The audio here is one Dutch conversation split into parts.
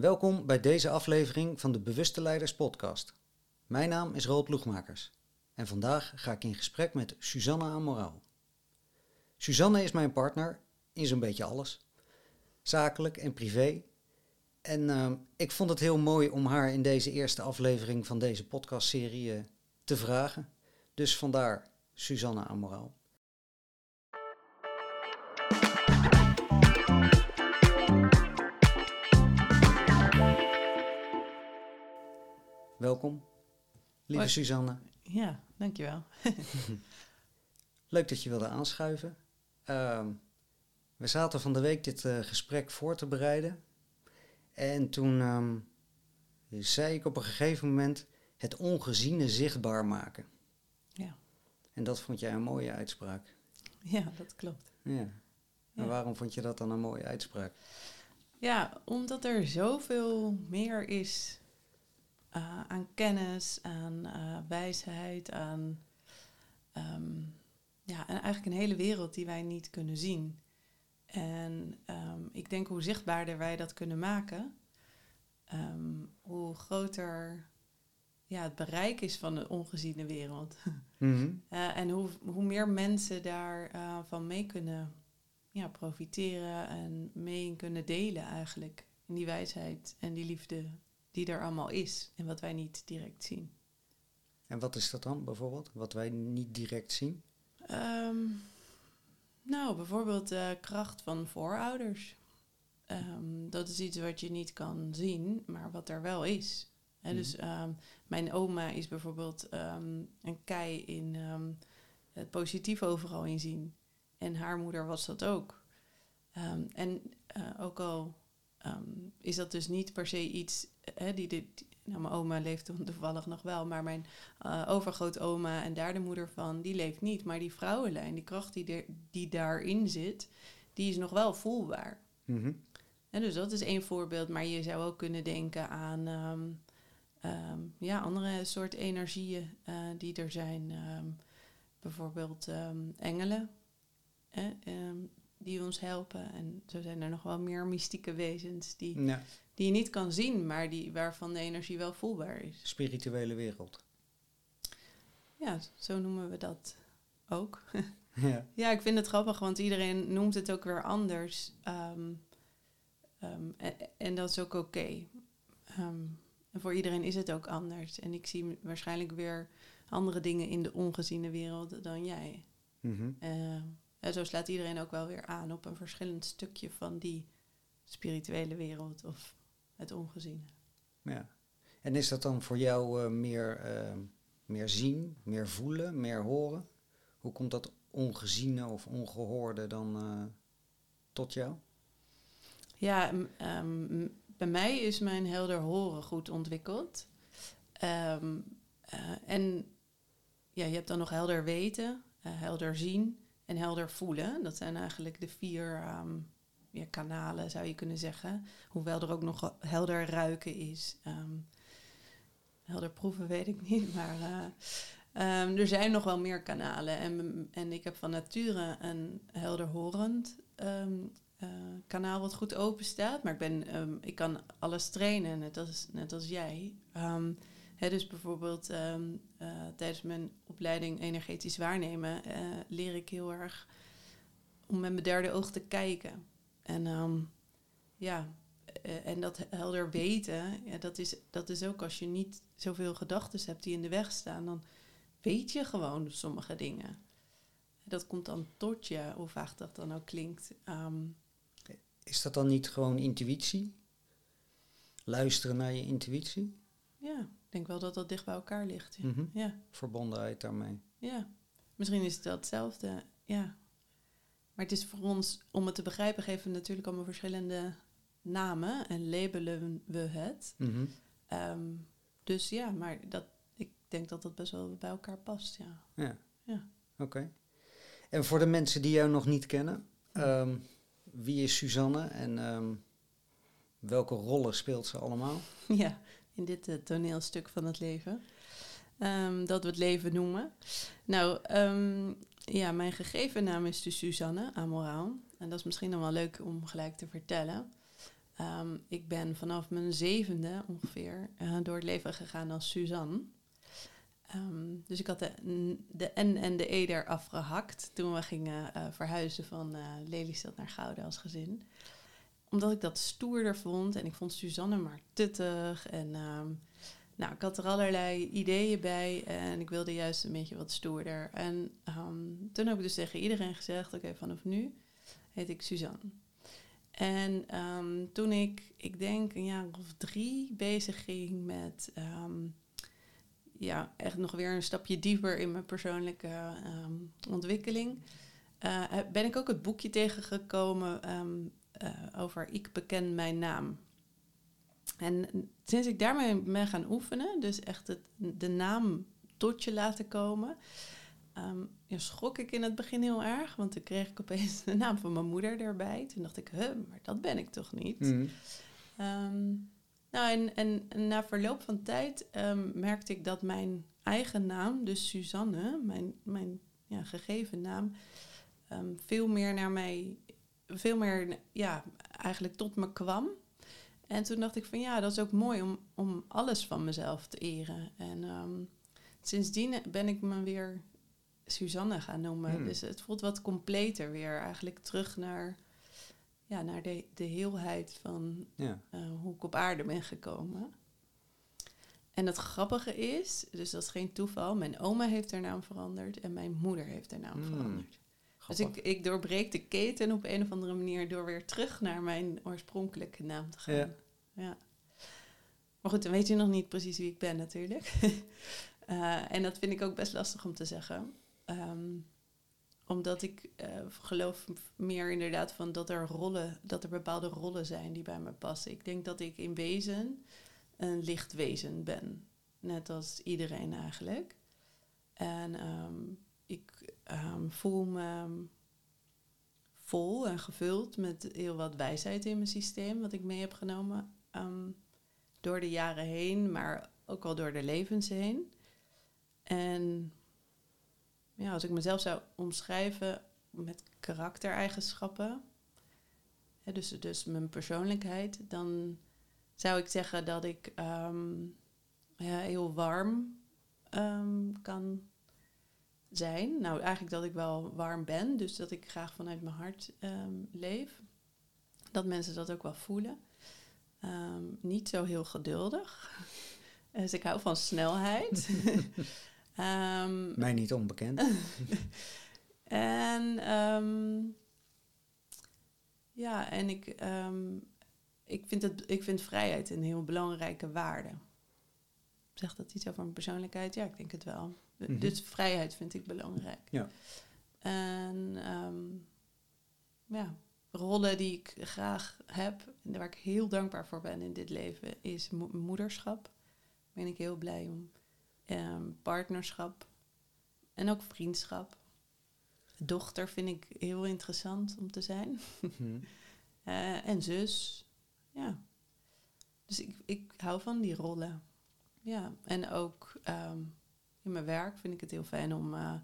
Welkom bij deze aflevering van de Bewuste Leiders Podcast. Mijn naam is Roel Ploegmakers en vandaag ga ik in gesprek met Suzanne Amoraal. Suzanne is mijn partner in zo'n beetje alles, zakelijk en privé. En uh, ik vond het heel mooi om haar in deze eerste aflevering van deze podcastserie uh, te vragen. Dus vandaar Suzanne Amoraal. Welkom, lieve Hoi. Suzanne. Ja, dankjewel. Leuk dat je wilde aanschuiven. Ehm, we zaten van de week dit eh, gesprek voor te bereiden. En toen ehm, zei ik op een gegeven moment het ongeziene zichtbaar maken. Ja. En dat vond jij een mooie uitspraak. Ja, dat klopt. Ja. En Ja. waarom vond je dat dan een mooie uitspraak? Ja, omdat er zoveel meer is eh, aan kennis, aan eh, wijsheid, aan ehm, ja, en eigenlijk een hele wereld die wij niet kunnen zien. En ehm, ik denk hoe zichtbaarder wij dat kunnen maken, ehm, hoe groter ja, het bereik is van de ongeziene wereld. Mhm. Eh, en hoe, hoe meer mensen daarvan van mee kunnen ja, profiteren en mee kunnen delen eigenlijk. In die wijsheid en die liefde die er allemaal is en wat wij niet direct zien. En wat is dat dan bijvoorbeeld? Wat wij niet direct zien? Ehm, nou, bijvoorbeeld de kracht van voorouders. Ehm, dat is iets wat je niet kan zien, maar wat er wel is. Dus ehm, mijn oma is bijvoorbeeld een kei in het positief overal in zien. En haar moeder was dat ook. En eh, ook al is dat dus niet per se iets... Hè, die, die, die- nou, mijn oma leeft toevallig nog wel, maar mijn eh overgrootoma en daar de moeder van, die leeft niet. Maar die vrouwenlijn, die kracht die, er, die daarin zit, die is nog wel voelbaar. Mhm. En dus dat is één voorbeeld, maar je zou ook kunnen denken aan ehm, ehm, ja, andere soort energieën eh, die er zijn. Ehm, bijvoorbeeld engelen, die ons helpen. En zo zijn er nog wel meer mystieke wezens die, Ja, die je niet kan zien, maar die, waarvan de energie wel voelbaar is. spirituele wereld. Ja, zo noemen we dat ook. Ja. Ja, ik vind het grappig, want iedereen noemt het ook weer anders. Ehm, ehm, en, en dat is ook oké. Ehm, en voor iedereen is het ook anders. En ik zie waarschijnlijk weer andere dingen in de ongeziene wereld dan jij. Mhm. Eh, en zo slaat iedereen ook wel weer aan op een verschillend stukje van die spirituele wereld of het ongeziene. Ja. En is dat dan voor jou eh, meer, eh, meer zien, meer voelen, meer horen? Hoe komt dat ongeziene of ongehoorde dan eh, tot jou? Ja, ehm, bij mij is mijn helder horen goed ontwikkeld. Ehm, eh, en ja, je hebt dan nog helder weten, helder zien en helder voelen. Dat zijn eigenlijk de vier ehm, ja, kanalen, zou je kunnen zeggen. Hoewel er ook nog helder ruiken is. Ehm, helder proeven weet ik niet, maar eh, ehm, er zijn nog wel meer kanalen. En, en ik heb van nature een helder horend ehm, eh, kanaal wat goed open staat. Maar ik, ben, ik kan alles trainen, net als, net als jij. Dus bijvoorbeeld eh, tijdens mijn opleiding energetisch waarnemen leer ik heel erg om met mijn derde oog te kijken. En ehm, ja, eh, en dat helder weten, ja, dat, is, dat is ook als je niet zoveel gedachten hebt die in de weg staan, dan weet je gewoon sommige dingen. Dat komt dan tot je, hoe vaag dat dan ook klinkt. Ehm, Is dat dan niet gewoon intuïtie? Luisteren naar je intuïtie? ja, ik denk wel dat dat dicht bij elkaar ligt. Ja. Mhm. ja, Verbondenheid daarmee. ja. Misschien is het wel hetzelfde, ja. Maar het is voor ons, om het te begrijpen, geven we natuurlijk allemaal verschillende namen en labelen we het. Mhm. Ehm, dus ja, maar dat, ik denk dat dat best wel bij elkaar past, ja. Ja. Ja. Oké. En voor de mensen die jou nog niet kennen, ehm, wie is Suzanne en ehm, welke rollen speelt ze allemaal? Ja, in dit eh, toneelstuk van het leven. Dat we het leven noemen. Nou, ehm, ja, mijn gegeven naam is dus Suzanne Amoraal. En dat is misschien dan wel leuk om gelijk te vertellen. Ehm, ik ben vanaf mijn zevende ongeveer eh, door het leven gegaan als Suzanne. Ehm, dus ik had de, de N en de E eraf gehakt toen we gingen eh, verhuizen van uh, Lelystad naar Gouden als gezin. Omdat ik dat stoerder vond en ik vond Suzanne maar tuttig. En ehm, nou, ik had er allerlei ideeën bij en ik wilde juist een beetje wat stoerder. En toen heb ik dus tegen iedereen gezegd, oké, vanaf nu heet ik Suzanne. En toen ik, ik denk een jaar of drie bezig ging met ja, echt nog weer een stapje dieper in mijn persoonlijke ehm, ontwikkeling. Uh, ben ik ook het boekje tegengekomen ehm, eh, over Ik beken mijn naam. En sinds ik daarmee ben gaan oefenen, dus echt het, de naam tot je laten komen, um, ja, schrok ik in het begin heel erg, want toen kreeg ik opeens de naam van mijn moeder erbij. Toen dacht ik, huh, maar dat ben ik toch niet? Mm. Nou, en, en, na verloop van tijd um, merkte ik dat mijn eigen naam, dus Suzanne, mijn, mijn ja, gegeven naam, veel meer naar mij, veel meer, ja, eigenlijk tot me kwam. En toen dacht ik van ja, dat is ook mooi om, om alles van mezelf te eren. En um, sindsdien ben ik me weer Suzanne gaan noemen. Hmm. Dus het voelt wat completer weer, eigenlijk terug naar ja, naar de, de heelheid van ja. Eh, hoe ik op aarde ben gekomen. En het grappige is, dus dat is geen toeval, mijn oma heeft haar naam veranderd en mijn moeder heeft haar naam hmm. veranderd. Dus ik, ik doorbreek de keten op een of andere manier door weer terug naar mijn oorspronkelijke naam te gaan. Ja. ja. Maar goed, dan weet je nog niet precies wie ik ben natuurlijk. uh, en dat vind ik ook best lastig om te zeggen. Um, omdat ik uh, geloof meer inderdaad van dat er rollen, dat er bepaalde rollen zijn die bij me passen. Ik denk dat ik in wezen een lichtwezen ben. Net als iedereen eigenlijk. En um, ik um, voel me vol en gevuld met heel wat wijsheid in mijn systeem, wat ik mee heb genomen um, door de jaren heen, maar ook al door de levens heen. En ja, als ik mezelf zou omschrijven met karaktereigenschappen, dus, dus mijn persoonlijkheid, dan zou ik zeggen dat ik ehm, ja, heel warm kan zijn. Nou, eigenlijk dat ik wel warm ben, dus dat ik graag vanuit mijn hart um, leef. Dat mensen dat ook wel voelen. niet zo heel geduldig. Dus ik hou van snelheid. Um, Mij niet onbekend. en ja, en ik, ik, vind het, ik vind vrijheid een heel belangrijke waarde. Zegt dat iets over mijn persoonlijkheid? Ja, ik denk het wel. Mm Dus vrijheid vind ik belangrijk. Ja. En ja, rollen die ik graag heb en waar ik heel dankbaar voor ben in dit leven, is moederschap. Daar ben ik heel blij om um, partnerschap en ook vriendschap. Dochter vind ik heel interessant om te zijn. Mhm. Eh, en zus, ja. Dus ik, ik hou van die rollen. Ja, en ook ehm, in mijn werk vind ik het heel fijn om uh,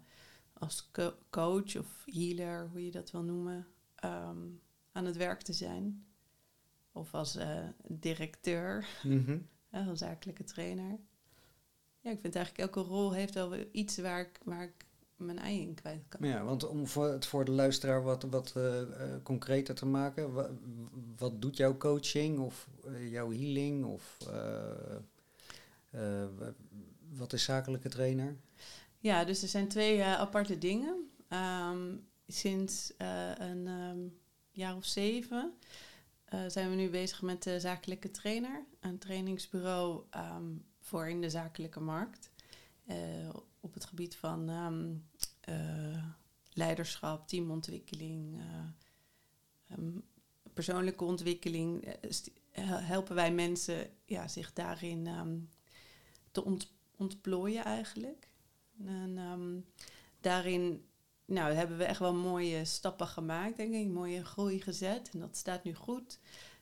als coach of healer, hoe je dat wil noemen, um, aan het werk te zijn. Of als uh, directeur, mm -hmm. als zakelijke trainer ja, ik vind eigenlijk elke rol heeft wel iets waar ik, waar ik mijn ei in kwijt kan. Ja, want om voor, het voor de luisteraar wat, wat uh, concreter te maken, wat, wat doet jouw coaching of jouw healing of wat is zakelijke trainer? Ja, dus er zijn twee aparte dingen. Um, sinds een um, jaar of zeven zijn we nu bezig met de zakelijke trainer, een trainingsbureau um, voor in de zakelijke markt. Op het gebied van leiderschap, teamontwikkeling, persoonlijke ontwikkeling. helpen wij mensen ja, zich daarin te ont ontplooien eigenlijk. En daarin nou, hebben we echt wel mooie stappen gemaakt, denk ik. Mooie groei gezet. En dat staat nu goed.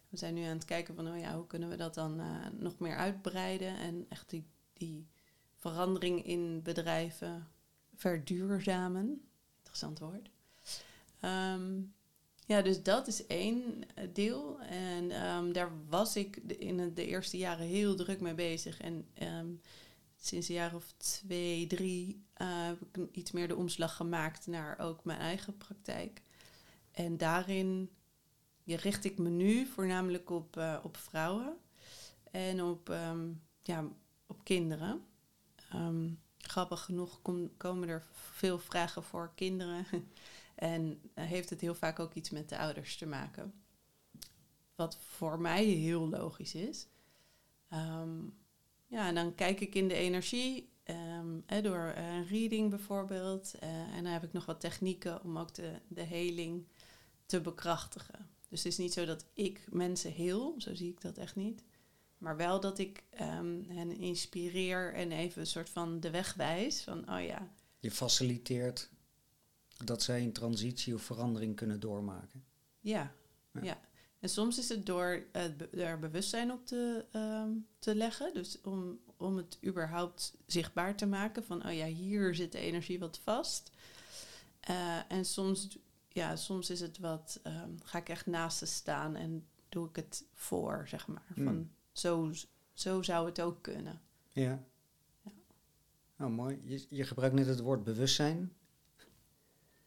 We zijn nu aan het kijken van, oh ja, hoe kunnen we dat dan uh, nog meer uitbreiden en echt die, die verandering in bedrijven verduurzamen. Interessant woord. Um, Ja, dus dat is één eh, deel. En ehm, daar was ik in de eerste jaren heel druk mee bezig. En ehm, sinds een jaar of twee, drie eh, heb ik iets meer de omslag gemaakt naar ook mijn eigen praktijk. En daarin richt ik me nu voornamelijk op, eh, op vrouwen en op, ehm, ja, op kinderen. Ehm, grappig genoeg kom- komen er veel vragen voor kinderen. en eh, heeft het heel vaak ook iets met de ouders te maken. Wat voor mij heel logisch is. Ehm, ja, en dan kijk ik in de energie ehm, door eh, een reading bijvoorbeeld. Eh, en dan heb ik nog wat technieken om ook de, de heling te bekrachtigen. Dus het is niet zo dat ik mensen heel, zo zie ik dat echt niet. Maar wel dat ik ehm, hen inspireer en even een soort van de weg wijs. Van, oh ja, Je faciliteert dat zij een transitie of verandering kunnen doormaken. ja, Ja. ja. En soms is het door er bewustzijn op te, ehm, te leggen. Dus om, om het überhaupt zichtbaar te maken. Van, oh ja, hier zit de energie wat vast. Eh, en soms, ja, soms is het wat, ehm, ga ik echt naast ze staan en doe ik het voor, zeg maar. Van, Hmm. zo, zo zou het ook kunnen. Ja. Ja. Nou, mooi. Je, je gebruikt net het woord bewustzijn.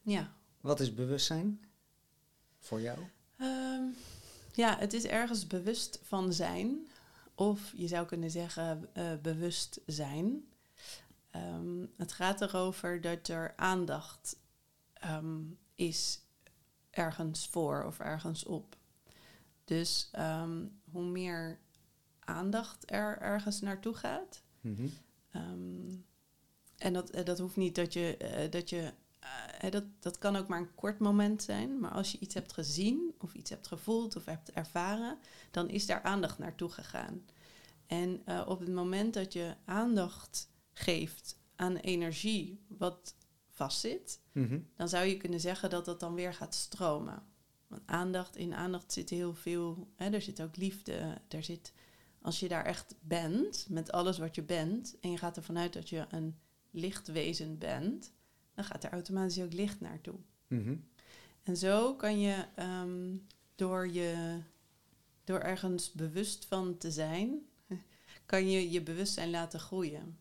Ja. Wat is bewustzijn voor jou? Ehm, ja, het is ergens bewust van zijn. Of je zou kunnen zeggen eh, bewust zijn. Ehm, het gaat erover dat er aandacht ehm, is ergens voor of ergens op. Dus ehm, hoe meer aandacht er ergens naartoe gaat, Mhm. En dat, eh, dat hoeft niet dat je, eh, dat je eh, dat, dat kan ook maar een kort moment zijn. Maar als je iets hebt gezien of iets hebt gevoeld of hebt ervaren, dan is daar aandacht naartoe gegaan. En eh, op het moment dat je aandacht geeft aan energie wat vastzit, Mhm. dan zou je kunnen zeggen dat dat dan weer gaat stromen. Want aandacht, in aandacht zit heel veel, hè, er zit ook liefde, er zit, als je daar echt bent, met alles wat je bent, en je gaat ervan uit dat je een lichtwezen bent, dan gaat er automatisch ook licht naartoe. Mhm. En zo kan je ehm, door je, door ergens bewust van te zijn, kan je je bewustzijn laten groeien.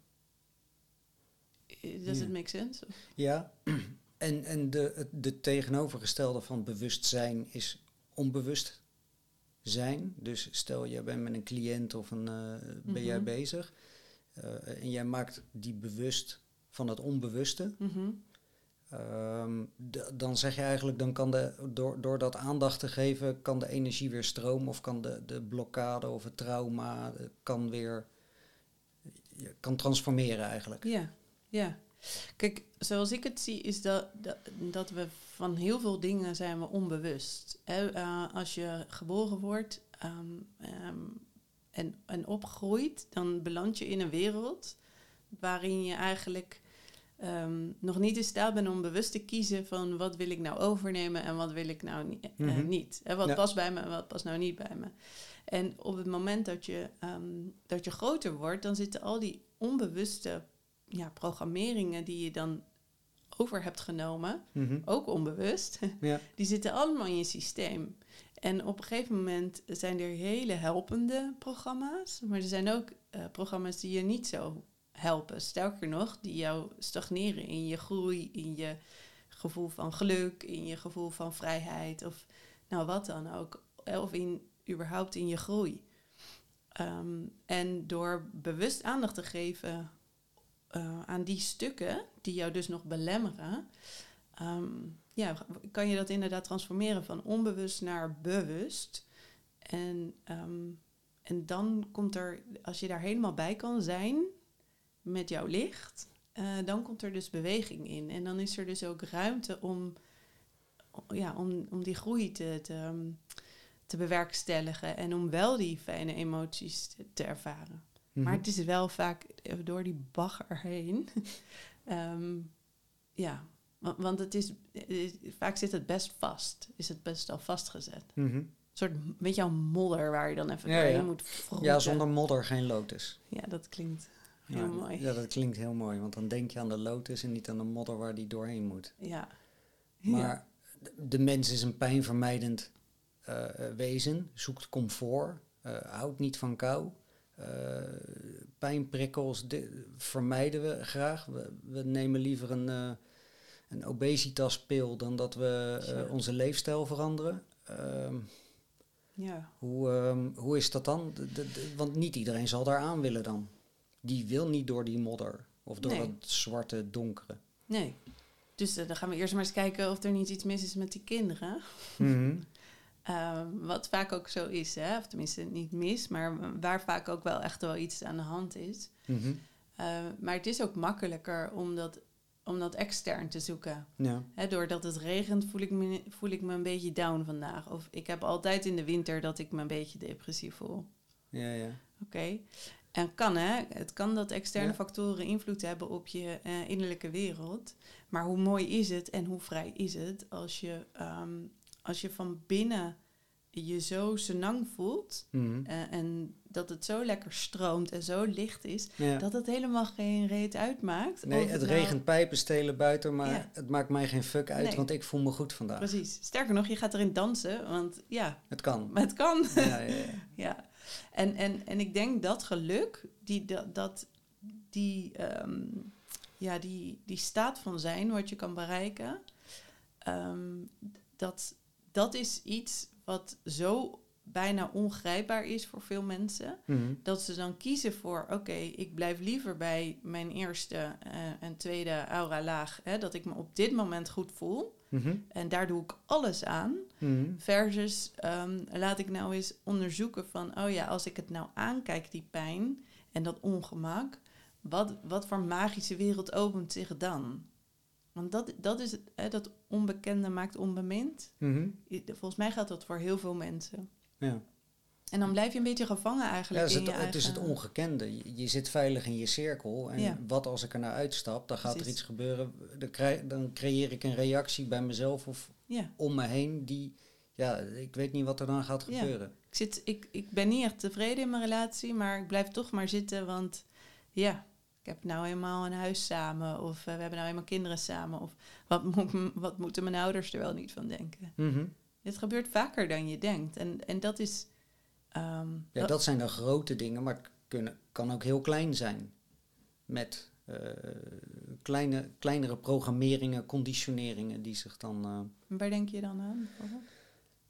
Does Ja. it make sense? Ja, en, en de, het- de tegenovergestelde van bewustzijn is onbewust zijn. Dus stel, jij bent met een cliënt of een, eh, ben jij Mhm. bezig eh, en jij maakt die bewust van het onbewuste. Mhm. Ehm, dan zeg je eigenlijk, dan kan de, door, door dat aandacht te geven, kan de energie weer stromen of kan de, de blokkade of het trauma eh, kan weer je kan transformeren eigenlijk. Ja, ja. Kijk, zoals ik het zie, is dat, dat, dat we van heel veel dingen zijn we onbewust. Hè? Eh, als je geboren wordt ehm, ehm, en, en opgroeit, dan beland je in een wereld waarin je eigenlijk ehm, nog niet in staat bent om bewust te kiezen van wat wil ik nou overnemen en wat wil ik nou ni- eh, Mhm. niet. Hè? Wat Ja. past bij me en wat past nou niet bij me. En op het moment dat je, ehm, dat je groter wordt, dan zitten al die onbewuste ja, programmeringen die je dan over hebt genomen, Mhm. ook onbewust, Ja. die zitten allemaal in je systeem. En op een gegeven moment zijn er hele helpende programma's, maar er zijn ook eh, programma's die je niet zo helpen. Sterker nog, die jou stagneren in je groei, in je gevoel van geluk, in je gevoel van vrijheid of nou wat dan ook. Eh, Of in, überhaupt in je groei. Ehm, en door bewust aandacht te geven eh, aan die stukken die jou dus nog belemmeren, ehm, ja, kan je dat inderdaad transformeren van onbewust naar bewust. En, ehm, en dan komt er, als je daar helemaal bij kan zijn met jouw licht, eh, dan komt er dus beweging in. En dan is er dus ook ruimte om, ja, om, om die groei te, te, ehm, te bewerkstelligen en om wel die fijne emoties te, te ervaren. Mhm. Maar het is wel vaak eh, door die bagger heen. Ehm, ja, want, want het is, eh, vaak zit het best vast. Is het best al vastgezet. Mhm. Een soort, weet je wel, modder waar je dan even Ja, doorheen ja. moet vroeten. Ja, zonder modder geen lotus. Ja, dat klinkt heel ja, mooi. Ja, dat klinkt heel mooi, want dan denk je aan de lotus en niet aan de modder waar die doorheen moet. Ja. Maar de mens is een pijnvermijdend eh, wezen, zoekt comfort, eh, houdt niet van kou. Eh, pijnprikkels vermijden we graag. We, we nemen liever een, een obesitaspil dan dat we onze leefstijl veranderen. Ehm, Ja. hoe, ehm, hoe is dat dan? De- de- de- want niet iedereen zal daar aan willen dan. Die wil niet door die modder of door Nee. het zwarte donkere. Nee. Dus eh, dan gaan we eerst maar eens kijken of er niet iets mis is met die kinderen. Mhm. Ehm, wat vaak ook zo is, hè? of tenminste niet mis, maar waar vaak ook wel echt wel iets aan de hand is. Mhm. Eh, maar het is ook makkelijker om dat, om dat extern te zoeken. Ja. Hè, doordat het regent voel ik, me, voel ik me een beetje down vandaag. Of ik heb altijd in de winter dat ik me een beetje depressief voel. Ja, ja. Oké. En kan hè, het kan dat externe Ja. factoren invloed hebben op je eh, innerlijke wereld. Maar hoe mooi is het en hoe vrij is het als je, ehm, als je van binnen je zo senang voelt. Mhm. eh, en dat het zo lekker stroomt en zo licht is. ja. Dat het helemaal geen reet uitmaakt. Nee, het nou- regent pijpen stelen buiten, maar Ja. het maakt mij geen fuck uit, Nee. want ik voel me goed vandaag. Precies. Sterker nog, je gaat erin dansen. Want ja, Het kan. maar het kan. Ja, ja, ja. Ja, en, en, en ik denk dat geluk, die, dat, dat, die, ehm, ja, die, die staat van zijn wat je kan bereiken, ehm, dat, dat is iets wat zo bijna ongrijpbaar is voor veel mensen. Mhm. Dat ze dan kiezen voor, oké, ik blijf liever bij mijn eerste eh, en tweede aura-laag, hè, dat ik me op dit moment goed voel. Mhm. En daar doe ik alles aan. Mhm. Versus ehm, laat ik nou eens onderzoeken van, oh ja, als ik het nou aankijk, die pijn en dat ongemak, wat, wat voor magische wereld opent zich dan? Want dat, dat is het, hè, dat onbekende maakt onbemind. Mhm. Volgens mij gaat dat voor heel veel mensen. Ja. En dan blijf je een beetje gevangen Ja, eigenlijk het, is in het, je het is het ongekende. Je, je zit veilig in je cirkel. En Ja. wat als ik er nou uitstap, dan gaat er iets gebeuren. Dan, krijg, dan creëer ik een reactie bij mezelf of Ja, om me heen die... Ja, ik weet niet wat er dan gaat Ja. gebeuren. ik, zit, ik, ik ben niet echt tevreden in mijn relatie, maar ik blijf toch maar zitten, want ja, ik heb nou eenmaal een huis samen, of eh, we hebben nou eenmaal kinderen samen, of wat, moet, wat moeten mijn ouders er wel niet van denken? Mhm. Dit gebeurt vaker dan je denkt. En, en dat is. Ehm, Ja, dat- zijn dan grote dingen, maar het kunnen, kan ook heel klein zijn. Met eh, kleine, kleinere programmeringen, conditioneringen die zich dan... eh, waar denk je dan aan?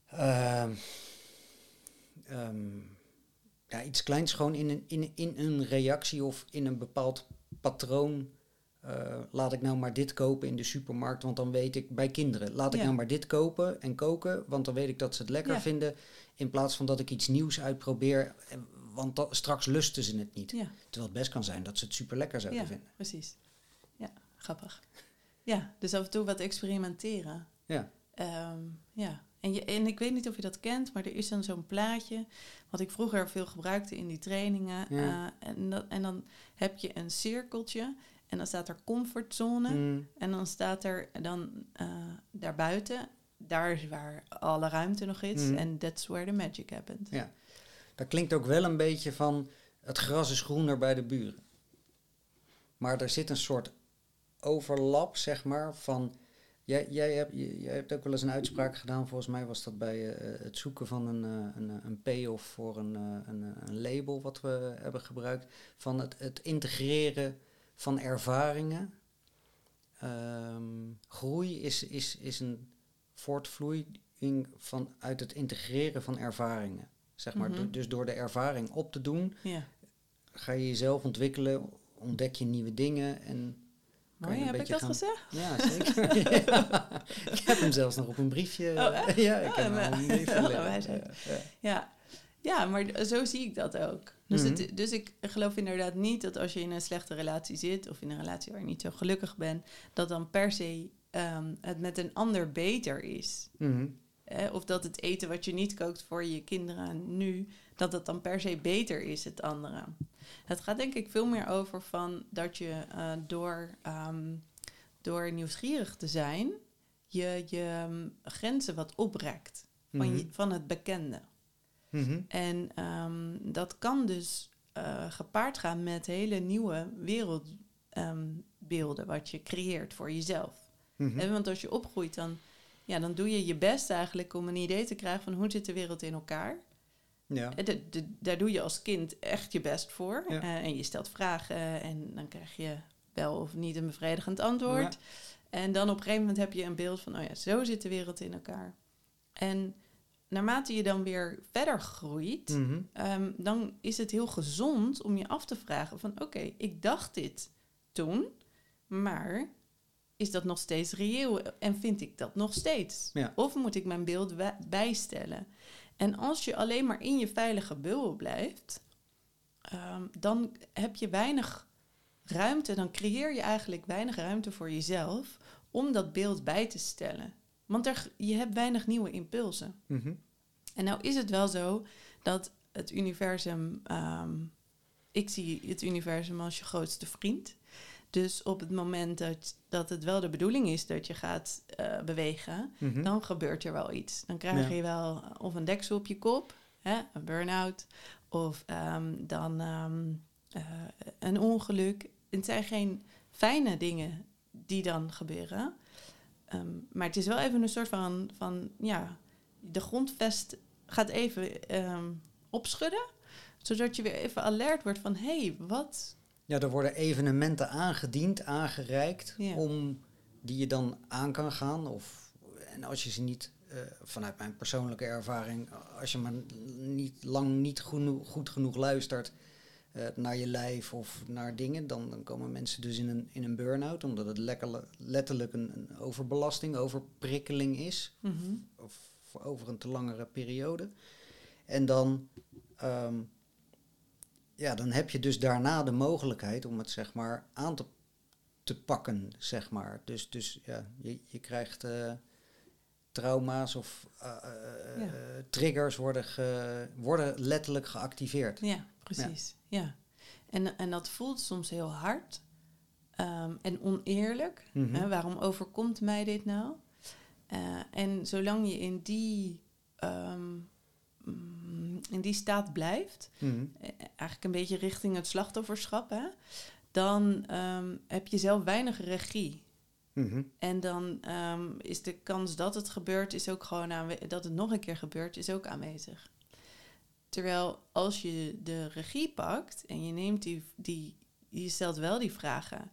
Ehm, ehm, ja, iets kleins gewoon in een, in, in een reactie of in een bepaald patroon. eh, laat ik nou maar dit kopen in de supermarkt, want dan weet ik bij kinderen. Laat ik Ja. nou maar dit kopen en koken, want dan weet ik dat ze het lekker Ja. vinden. In plaats van dat ik iets nieuws uitprobeer, eh, want dat, straks lusten ze het niet. Ja, Terwijl het best kan zijn dat ze het super lekker zouden ja vinden. precies. Ja, grappig. Ja, dus af en toe wat experimenteren. Ja. Ehm, ja. En, je, en ik weet niet of je dat kent, maar er is dan zo'n plaatje, wat ik vroeger veel gebruikte in die trainingen. Ja. eh, en, dat, en dan heb je een cirkeltje en dan staat er comfortzone. Mm, En dan staat er dan eh, daarbuiten, daar is waar alle ruimte nog is. Mhm. En that's where the magic happens. Ja. dat klinkt ook wel een beetje van het gras is groener bij de buren. Maar er zit een soort overlap, zeg maar, van... Jij, jij, hebt, jij hebt ook wel eens een uitspraak gedaan, volgens mij was dat bij eh, het zoeken van een, eh, een, een payoff voor een, eh, een, een label wat we hebben gebruikt. Van het, het integreren van ervaringen. Ehm, groei is, is, is een voortvloeiing van, uit het integreren van ervaringen. Zeg maar. Mhm. Du- Dus door de ervaring op te doen, Ja, ga je jezelf ontwikkelen, ontdek je nieuwe dingen en mooi. Heb ik dat gaan- gezegd? ja, zeker. Ja. Ik heb hem zelfs nog op een briefje. Oh, ja, ik Oh, heb hem een briefje liggen. wijsheid. Ja, ja. Ja. ja, maar zo zie ik dat ook. Dus, Mhm. het, dus ik geloof inderdaad niet dat als je in een slechte relatie zit... of in een relatie waar je niet zo gelukkig bent... dat dan per se ehm, het met een ander beter is. Mhm. Of dat het eten wat je niet kookt voor je kinderen nu... dat het dan per se beter is, het andere. Het gaat denk ik veel meer over van dat je eh, door, ehm, door nieuwsgierig te zijn... je, je mm, grenzen wat oprekt van, Mhm. je, van het bekende. Mhm. En ehm, dat kan dus eh, gepaard gaan met hele nieuwe wereldbeelden wat je creëert voor jezelf. Mhm. Want als je opgroeit, dan ja, dan doe je je best eigenlijk om een idee te krijgen van hoe zit de wereld in elkaar. Ja. Eh, de- de- daar doe je als kind echt je best voor. Ja. Eh, en je stelt vragen en dan krijg je wel of niet een bevredigend antwoord. Ja. En dan op een gegeven moment heb je een beeld van, oh ja, zo zit de wereld in elkaar. En naarmate je dan weer verder groeit, Mhm. Ehm, dan is het heel gezond om je af te vragen van oké, ik dacht dit toen, maar is dat nog steeds reëel en vind ik dat nog steeds? Ja. Of moet ik mijn beeld bij- bijstellen? En als je alleen maar in je veilige bubbel blijft, ehm, dan heb je weinig ruimte, dan creëer je eigenlijk weinig ruimte voor jezelf om dat beeld bij te stellen. Want er, je hebt weinig nieuwe impulsen. Mhm. En nou is het wel zo dat het universum, ehm, ik zie het universum als je grootste vriend. Dus op het moment dat, dat het wel de bedoeling is dat je gaat eh, bewegen, Mhm. dan gebeurt er wel iets. Dan krijg Ja. je wel of een deksel op je kop, hè, een burn-out, of ehm, dan ehm, eh, een ongeluk. Het zijn geen fijne dingen die dan gebeuren. Ehm, maar het is wel even een soort van, van ja, de grondvest gaat even opschudden. Zodat je weer even alert wordt van, hé, hey, wat? Ja, er worden evenementen aangediend, aangereikt, Ja. om die je dan aan kan gaan. Of, en als je ze niet, eh, vanuit mijn persoonlijke ervaring, als je maar niet lang niet genoeg, goed genoeg luistert eh, naar je lijf of naar dingen, dan, dan komen mensen dus in een, in een burn-out, omdat het lekker, letterlijk een, een overbelasting, overprikkeling is. Mhm. of over een te langere periode. En dan, ehm, ja, dan heb je dus daarna de mogelijkheid om het zeg maar aan te, te pakken, zeg maar. Dus, dus ja, je, je krijgt eh, trauma's of eh, eh, Ja. triggers worden, ge- worden letterlijk geactiveerd. Ja, precies. Ja. En, en dat voelt soms heel hard ehm, en oneerlijk. Mhm. Hè, waarom overkomt mij dit nou? En zolang je in die, ehm, in die staat blijft, Mhm. eh, eigenlijk een beetje richting het slachtofferschap, hè, dan ehm, heb je zelf weinig regie. Mhm. En dan ehm, is de kans dat het gebeurt, is ook gewoon dat het nog een keer gebeurt, is ook aanwezig. Terwijl als je de regie pakt en je neemt die, die, je stelt wel die vragen.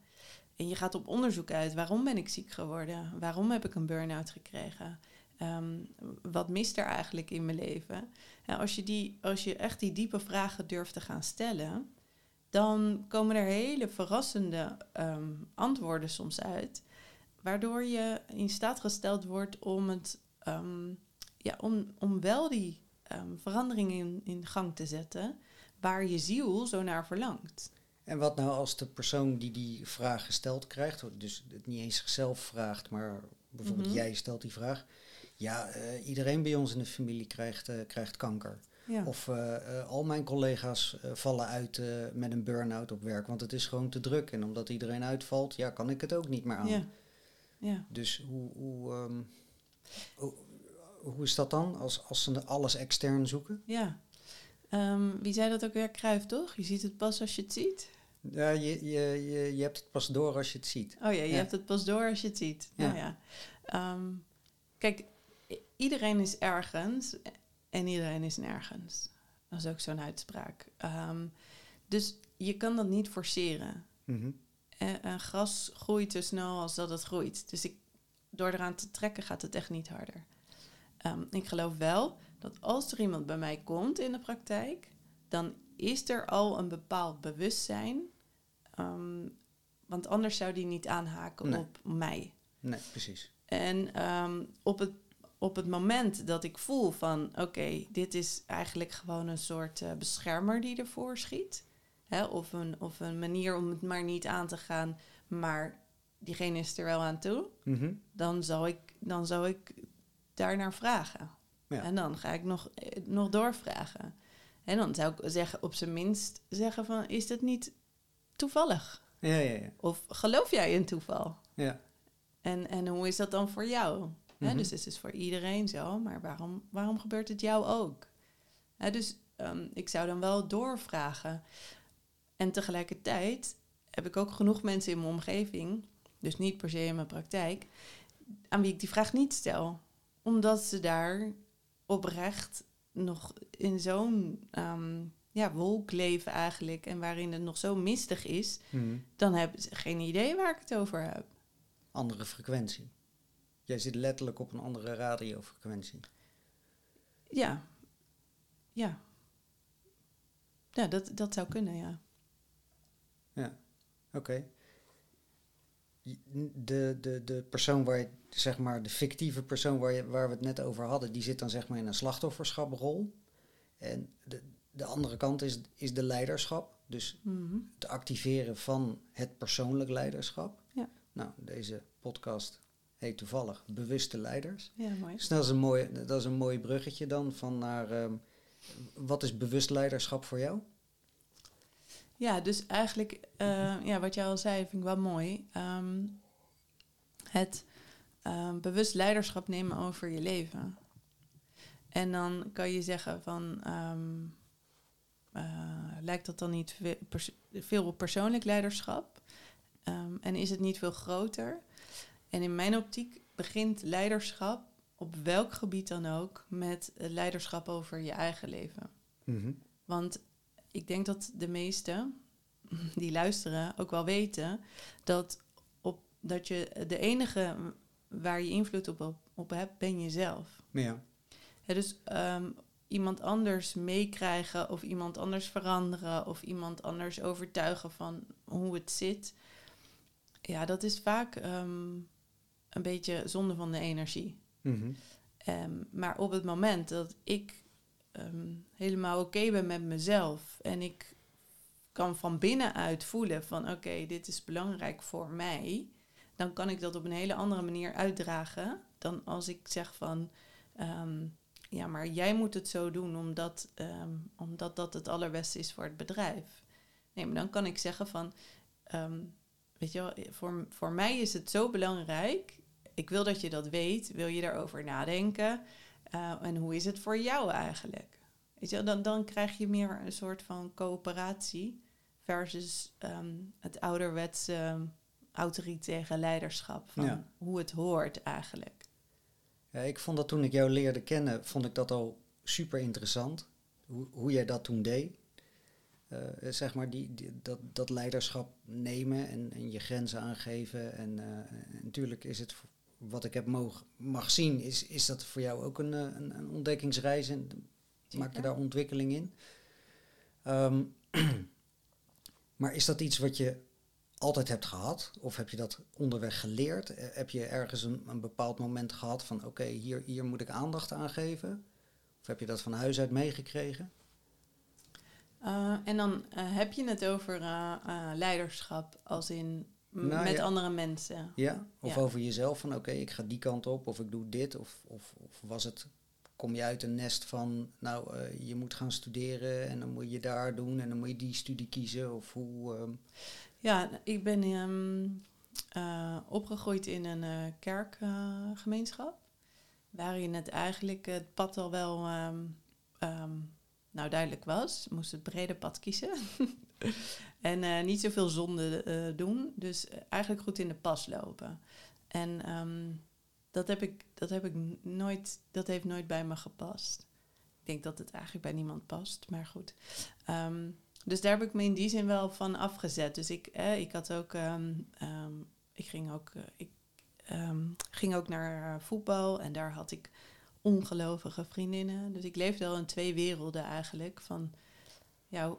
En je gaat op onderzoek uit. Waarom ben ik ziek geworden? Waarom heb ik een burn-out gekregen? Ehm, wat mist er eigenlijk in mijn leven? En als je, die, als je echt die diepe vragen durft te gaan stellen, dan komen er hele verrassende ehm, antwoorden soms uit. Waardoor je in staat gesteld wordt om, het, ehm, ja, om, om wel die ehm, verandering in, in gang te zetten waar je ziel zo naar verlangt. En wat nou als de persoon die die vraag gesteld krijgt, dus het niet eens zichzelf vraagt, maar bijvoorbeeld Mhm. jij stelt die vraag. Ja, eh, iedereen bij ons in de familie krijgt, eh, krijgt kanker. Ja. Of eh, al mijn collega's vallen uit met een burn-out op werk, want het is gewoon te druk. En omdat iedereen uitvalt, ja, kan ik het ook niet meer aan. ja. ja. Dus hoe, hoe, ehm, hoe, hoe is dat dan als, als ze alles extern zoeken? ja. Ehm, wie zei dat ook weer? Kruif, toch? Je ziet het pas als je het ziet. Ja, je, je, je, je hebt het pas door als je het ziet. Oh ja, je Ja. hebt het pas door als je het ziet. Ja. Nou ja. Ehm, kijk, iedereen is ergens en iedereen is nergens. Dat is ook zo'n uitspraak. Ehm, dus je kan dat niet forceren. Mhm. En, en gras groeit zo snel als dat het groeit. Dus ik, door eraan te trekken gaat het echt niet harder. Ehm, ik geloof wel dat als er iemand bij mij komt in de praktijk, dan is er al een bepaald bewustzijn. Ehm, want anders zou die niet aanhaken Nee. op mij. Nee, precies. En op, het, op het moment dat ik voel van oké, dit is eigenlijk gewoon een soort eh, beschermer die ervoor schiet. Hè, of, een, of een manier om het maar niet aan te gaan, maar diegene is er wel aan toe. Mhm. Dan zou ik, dan zou ik daarnaar vragen. Ja. En dan ga ik nog, eh, nog doorvragen. En dan zou ik zeggen, op zijn minst zeggen van is het niet toevallig? Ja, ja, ja. Of geloof jij in toeval? ja. En, en hoe is dat dan voor jou? Mhm. dus het is voor iedereen zo, maar waarom, waarom gebeurt het jou ook? Dus ehm, ik zou dan wel doorvragen. En tegelijkertijd heb ik ook genoeg mensen in mijn omgeving, dus niet per se in mijn praktijk, aan wie ik die vraag niet stel. Omdat ze daar oprecht nog in zo'n ehm, ja, wolk leven eigenlijk. En waarin het nog zo mistig is. Mhm. Dan hebben ze geen idee waar ik het over heb. Andere frequentie. Jij zit letterlijk op een andere radiofrequentie. Ja. Ja. Ja, dat, dat zou kunnen, ja. Oké. De, de, de persoon waar je, zeg maar, de fictieve persoon waar, je, waar we het net over hadden, die zit dan zeg maar in een slachtofferschaprol. En de, de andere kant is, is de leiderschap. Dus Mhm. het activeren van het persoonlijk leiderschap. Ja. Nou, deze podcast heet toevallig Bewuste Leiders. Ja, mooi. Dus dat is een mooi, dat is een mooi bruggetje dan van naar ehm, wat is bewust leiderschap voor jou? Ja, dus eigenlijk, eh, ja, wat jij al zei, vind ik wel mooi. Ehm, het ehm, bewust leiderschap nemen over je leven. En dan kan je zeggen van, eh, lijkt dat dan niet veel op persoonlijk leiderschap? En is het niet veel groter? En in mijn optiek begint leiderschap, op welk gebied dan ook, met leiderschap over je eigen leven. Want ik denk dat de meesten die luisteren ook wel weten dat, op, dat je de enige waar je invloed op, op, op hebt, ben jezelf. Ja. Dus ehm, iemand anders meekrijgen of iemand anders veranderen of iemand anders overtuigen van hoe het zit. Ja, dat is vaak ehm, een beetje zonde van de energie. Mhm. Ehm, maar op het moment dat ik ehm, helemaal oké ben met mezelf en ik kan van binnenuit voelen van oké, dit is belangrijk voor mij, dan kan ik dat op een hele andere manier uitdragen dan als ik zeg van ehm, ja, maar jij moet het zo doen omdat, omdat dat het allerbeste is voor het bedrijf. Nee, maar dan kan ik zeggen van weet je wel, voor, voor mij is het zo belangrijk ik wil dat je dat weet. Wil je daarover nadenken? Uh, en hoe is het voor jou eigenlijk? Weet je, dan, dan krijg je meer een soort van coöperatie versus um, het ouderwetse um, autoritaire leiderschap van Ja. hoe het hoort eigenlijk. Ja, ik vond dat toen ik jou leerde kennen, vond ik dat al super interessant. Hoe, hoe jij dat toen deed. Uh, zeg maar, die, die, dat, dat leiderschap nemen en, en je grenzen aangeven. En, uh, en natuurlijk is het, wat ik heb mogen, mag zien, is, is dat voor jou ook een, een, een ontdekkingsreis en maak je daar ontwikkeling in. Um, maar is dat iets wat je altijd hebt gehad? Of heb je dat onderweg geleerd? Uh, heb je ergens een, een bepaald moment gehad van oké, okay, hier, hier moet ik aandacht aan geven? Of heb je dat van huis uit meegekregen? Uh, en dan uh, heb je het over leiderschap als in Nou, met ja. andere mensen. Ja? Of Ja. over jezelf van oké, ik ga die kant op of ik doe dit? Of, of, of was het, kom je uit een nest van nou, eh, je moet gaan studeren en dan moet je daar doen en dan moet je die studie kiezen? Of hoe... ehm, Ja, ik ben ehm, eh, opgegroeid in een eh, kerkgemeenschap. waarin het eigenlijk het pad al wel ehm, nou, duidelijk was. Moest het brede pad kiezen. en eh, niet zoveel zonde eh, doen. Dus eh, eigenlijk goed in de pas lopen. En ehm, dat, heb ik, dat heb ik nooit, dat heeft nooit bij me gepast. Ik denk dat het eigenlijk bij niemand past, maar goed. Ehm, dus daar heb ik me in die zin wel van afgezet. Dus ik, ik had ook, ehm, ik ging ook, ik ging ook naar voetbal en daar had ik ongelovige vriendinnen. Dus ik leefde al in twee werelden eigenlijk. Van, ja,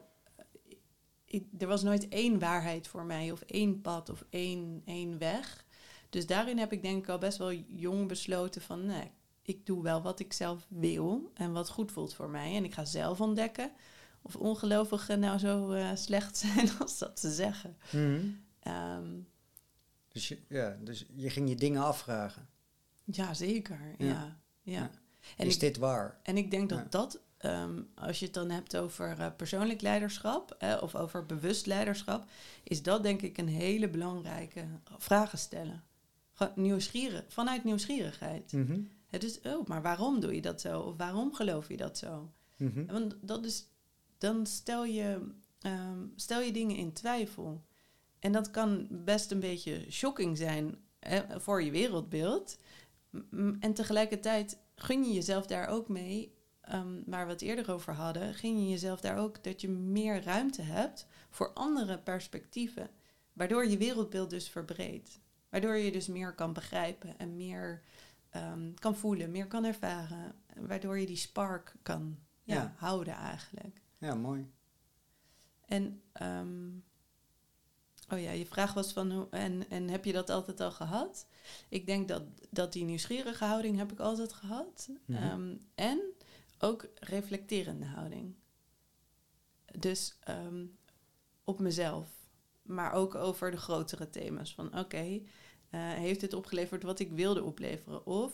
ik, er was nooit één waarheid voor mij of één pad of één, één weg. Dus daarin heb ik denk ik al best wel jong besloten van, nee, ik doe wel wat ik zelf wil en wat goed voelt voor mij. En ik ga zelf ontdekken of ongelovigen nou zo eh, slecht zijn als dat ze zeggen. Ehm, Dus, je, ja, dus je ging je dingen afvragen. ja, zeker. Ja. Ja, ja. Ja. En, is ik, dit waar? en ik denk dat Ja. dat, ehm, als je het dan hebt over eh, persoonlijk leiderschap eh, of over bewust leiderschap, is dat denk ik een hele belangrijke vragen stellen. Nieuwsgierig, vanuit nieuwsgierigheid. Mhm. Het is, oh, maar waarom doe je dat zo? Of waarom geloof je dat zo? Mhm. Want dat is, dan stel je, ehm, stel je dingen in twijfel. En dat kan best een beetje shocking zijn eh, voor je wereldbeeld. En tegelijkertijd gun je jezelf daar ook mee, ehm, waar we het eerder over hadden, gun je jezelf daar ook dat je meer ruimte hebt voor andere perspectieven. Waardoor je wereldbeeld dus verbreedt. Waardoor je dus meer kan begrijpen en meer ehm, kan voelen, meer kan ervaren. Waardoor je die spark kan ja, Ja. houden eigenlijk. Ja, mooi. En, ehm, oh ja, je vraag was van, hoe, en, en heb je dat altijd al gehad? Ik denk dat, dat die nieuwsgierige houding heb ik altijd gehad. Mhm. En ook reflecterende houding. Dus ehm, op mezelf, maar ook over de grotere thema's. Van oké, eh, heeft het opgeleverd wat ik wilde opleveren? Of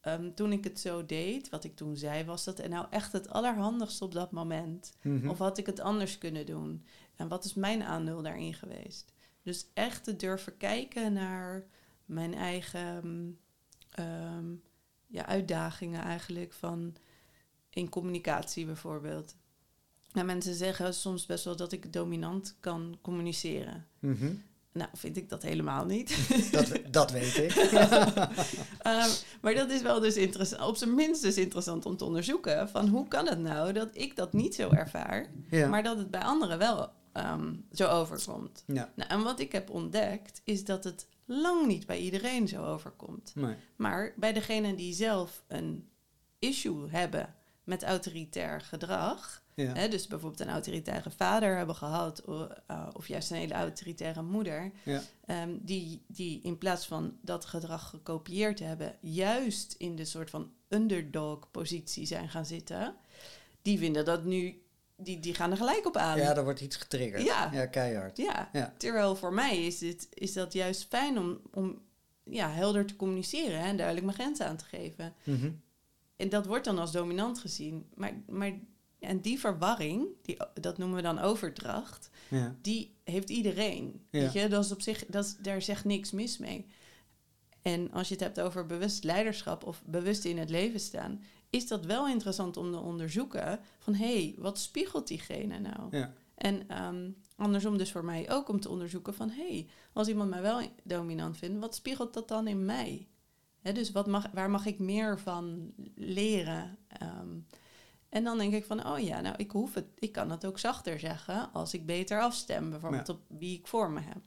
ehm, toen ik het zo deed, wat ik toen zei, was dat nou echt het allerhandigste op dat moment? Mhm. Of had ik het anders kunnen doen? En wat is mijn aandeel daarin geweest? Dus echt te durven kijken naar mijn eigen ehm, ja, uitdagingen eigenlijk van in communicatie bijvoorbeeld. Nou, mensen zeggen soms best wel dat ik dominant kan communiceren. Mhm. Nou, vind ik dat helemaal niet. dat, dat weet ik. Ehm, maar dat is wel dus interessant, op zijn minst dus interessant om te onderzoeken. Van hoe kan het nou dat ik dat niet zo ervaar, ja. maar dat het bij anderen wel ehm, zo overkomt? ja. Nou, en wat ik heb ontdekt is dat het lang niet bij iedereen zo overkomt. Nee. Maar bij degenen die zelf een issue hebben met autoritair gedrag, Ja. hè, dus bijvoorbeeld een autoritaire vader hebben gehad, o- eh, of juist een hele autoritaire moeder, Ja. ehm, die, die in plaats van dat gedrag gekopieerd hebben, juist in de soort van underdog-positie zijn gaan zitten, die vinden dat nu, die, die gaan er gelijk op aan. ja, er wordt iets getriggerd. Ja. ja keihard. Ja, Ja. terwijl voor mij is, dit, is dat juist fijn om, om ja, helder te communiceren hè, en duidelijk mijn grenzen aan te geven. Mhm. En dat wordt dan als dominant gezien. Maar, maar en die verwarring, die, dat noemen we dan overdracht, Ja. die heeft iedereen. Ja. Weet je, dat is op zich, dat is, daar zegt niks mis mee. En als je het hebt over bewust leiderschap of bewust in het leven staan, is dat wel interessant om te onderzoeken van hé, hey, wat spiegelt diegene nou? Ja. En ehm, andersom dus voor mij ook om te onderzoeken van... hé, hey, als iemand mij wel dominant vindt, wat spiegelt dat dan in mij? Dus wat mag, waar mag ik meer van leren? Ehm, en dan denk ik van, oh ja, nou, ik, hoef het, ik kan het ook zachter zeggen... als ik beter afstem, bijvoorbeeld Ja. op wie ik voor me heb.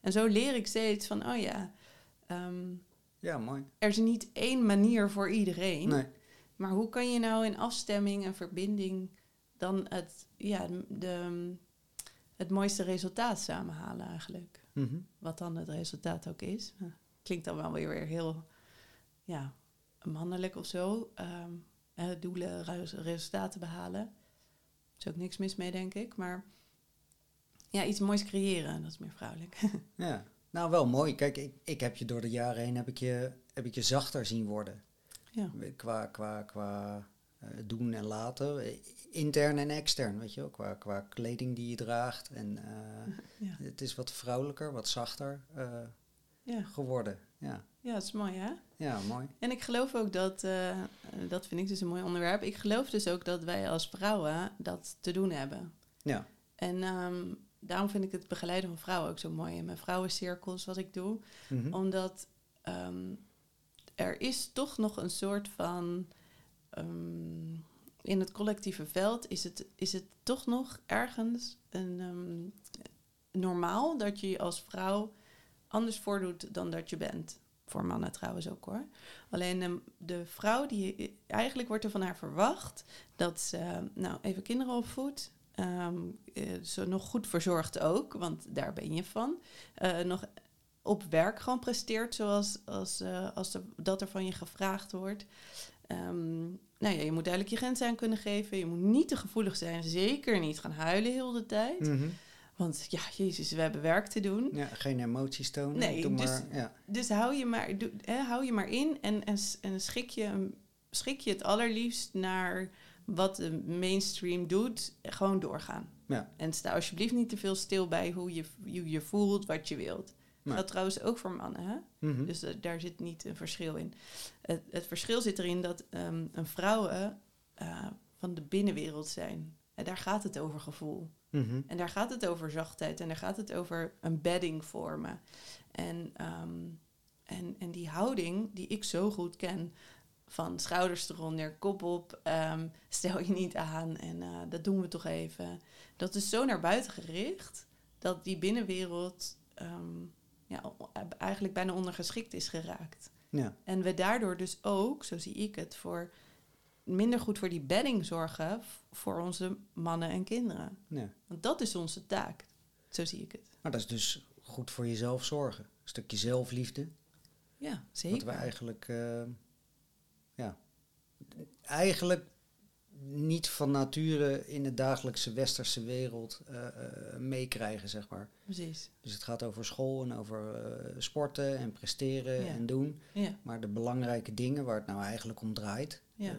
En zo leer ik steeds van, oh ja... ehm, ja, mooi. er is niet één manier voor iedereen... Nee. Maar hoe kan je nou in afstemming en verbinding dan het, ja, de, het mooiste resultaat samenhalen eigenlijk? Mhm. Wat dan het resultaat ook is. Klinkt dan wel weer weer heel ja, mannelijk of zo. Eh, doelen, resultaten behalen. Er is ook niks mis mee, denk ik. Maar ja, iets moois creëren, dat is meer vrouwelijk. Ja. Nou, wel mooi. Kijk, ik, ik heb je door de jaren heen heb ik je, heb ik je zachter zien worden. ja. Qua, qua, qua eh, doen en laten. Eh, Intern en extern, weet je wel. Qua, qua kleding die je draagt. En eh, Ja. het is wat vrouwelijker, wat zachter Ja. geworden. Ja. Ja, dat is mooi hè? ja, mooi. En ik geloof ook dat, eh, dat vind ik dus een mooi onderwerp. Ik geloof dus ook dat wij als vrouwen dat te doen hebben. Ja. En ehm, daarom vind ik het begeleiden van vrouwen ook zo mooi in mijn vrouwencirkels wat ik doe. Mhm. Omdat ehm, er is toch nog een soort van. ehm, in het collectieve veld is het, is het toch nog ergens een, normaal dat je je als vrouw anders voordoet dan dat je bent. Voor mannen trouwens ook hoor. Alleen ehm, de vrouw, die, eigenlijk wordt er van haar verwacht dat ze nou, even kinderen opvoedt. ehm, eh, ze nog goed verzorgt ook, want daar ben je van. Eh, nog op werk gewoon presteert zoals als, eh, als dat er van je gevraagd wordt. Ehm, nou ja, je moet duidelijk je grenzen aan kunnen geven. Je moet niet te gevoelig zijn. Zeker niet gaan huilen heel de tijd. Mhm. Want ja, jezus, we hebben werk te doen. Ja, geen emoties tonen. Nee, Doe dus- maar, ja. Dus hou je maar, doe, hè, hou je maar in en, en, schik, je, schik je het allerliefst naar wat de mainstream doet. Gewoon doorgaan. Ja. En sta alsjeblieft niet te veel stil bij hoe je hoe je voelt, wat je wilt. Nee. Dat trouwens ook voor mannen, hè? Mhm. Dus daar zit niet een verschil in. Het, het verschil zit erin dat ehm, vrouwen eh, van de binnenwereld zijn. En daar gaat het over gevoel. Mhm. En daar gaat het over zachtheid. En daar gaat het over een bedding vormen. En ehm, En, en die houding die ik zo goed ken, van schouders eronder, kop op, ehm, stel je niet aan en eh, dat doen we toch even. Dat is zo naar buiten gericht dat die binnenwereld ehm, ja, eigenlijk bijna ondergeschikt is geraakt. Ja. En we daardoor dus ook, zo zie ik het, voor minder goed voor die bedding zorgen voor onze mannen en kinderen. ja. Want dat is onze taak. Zo zie ik het. Maar dat is dus goed voor jezelf zorgen. Een stukje zelfliefde. Ja, Wat zeker. we eigenlijk, eh, ja, eigenlijk niet van nature in de dagelijkse westerse wereld eh, eh, meekrijgen, zeg maar. Precies. Dus het gaat over school en over sporten en presteren Ja. en doen. Ja, Maar de belangrijke dingen waar het nou eigenlijk om draait, ja.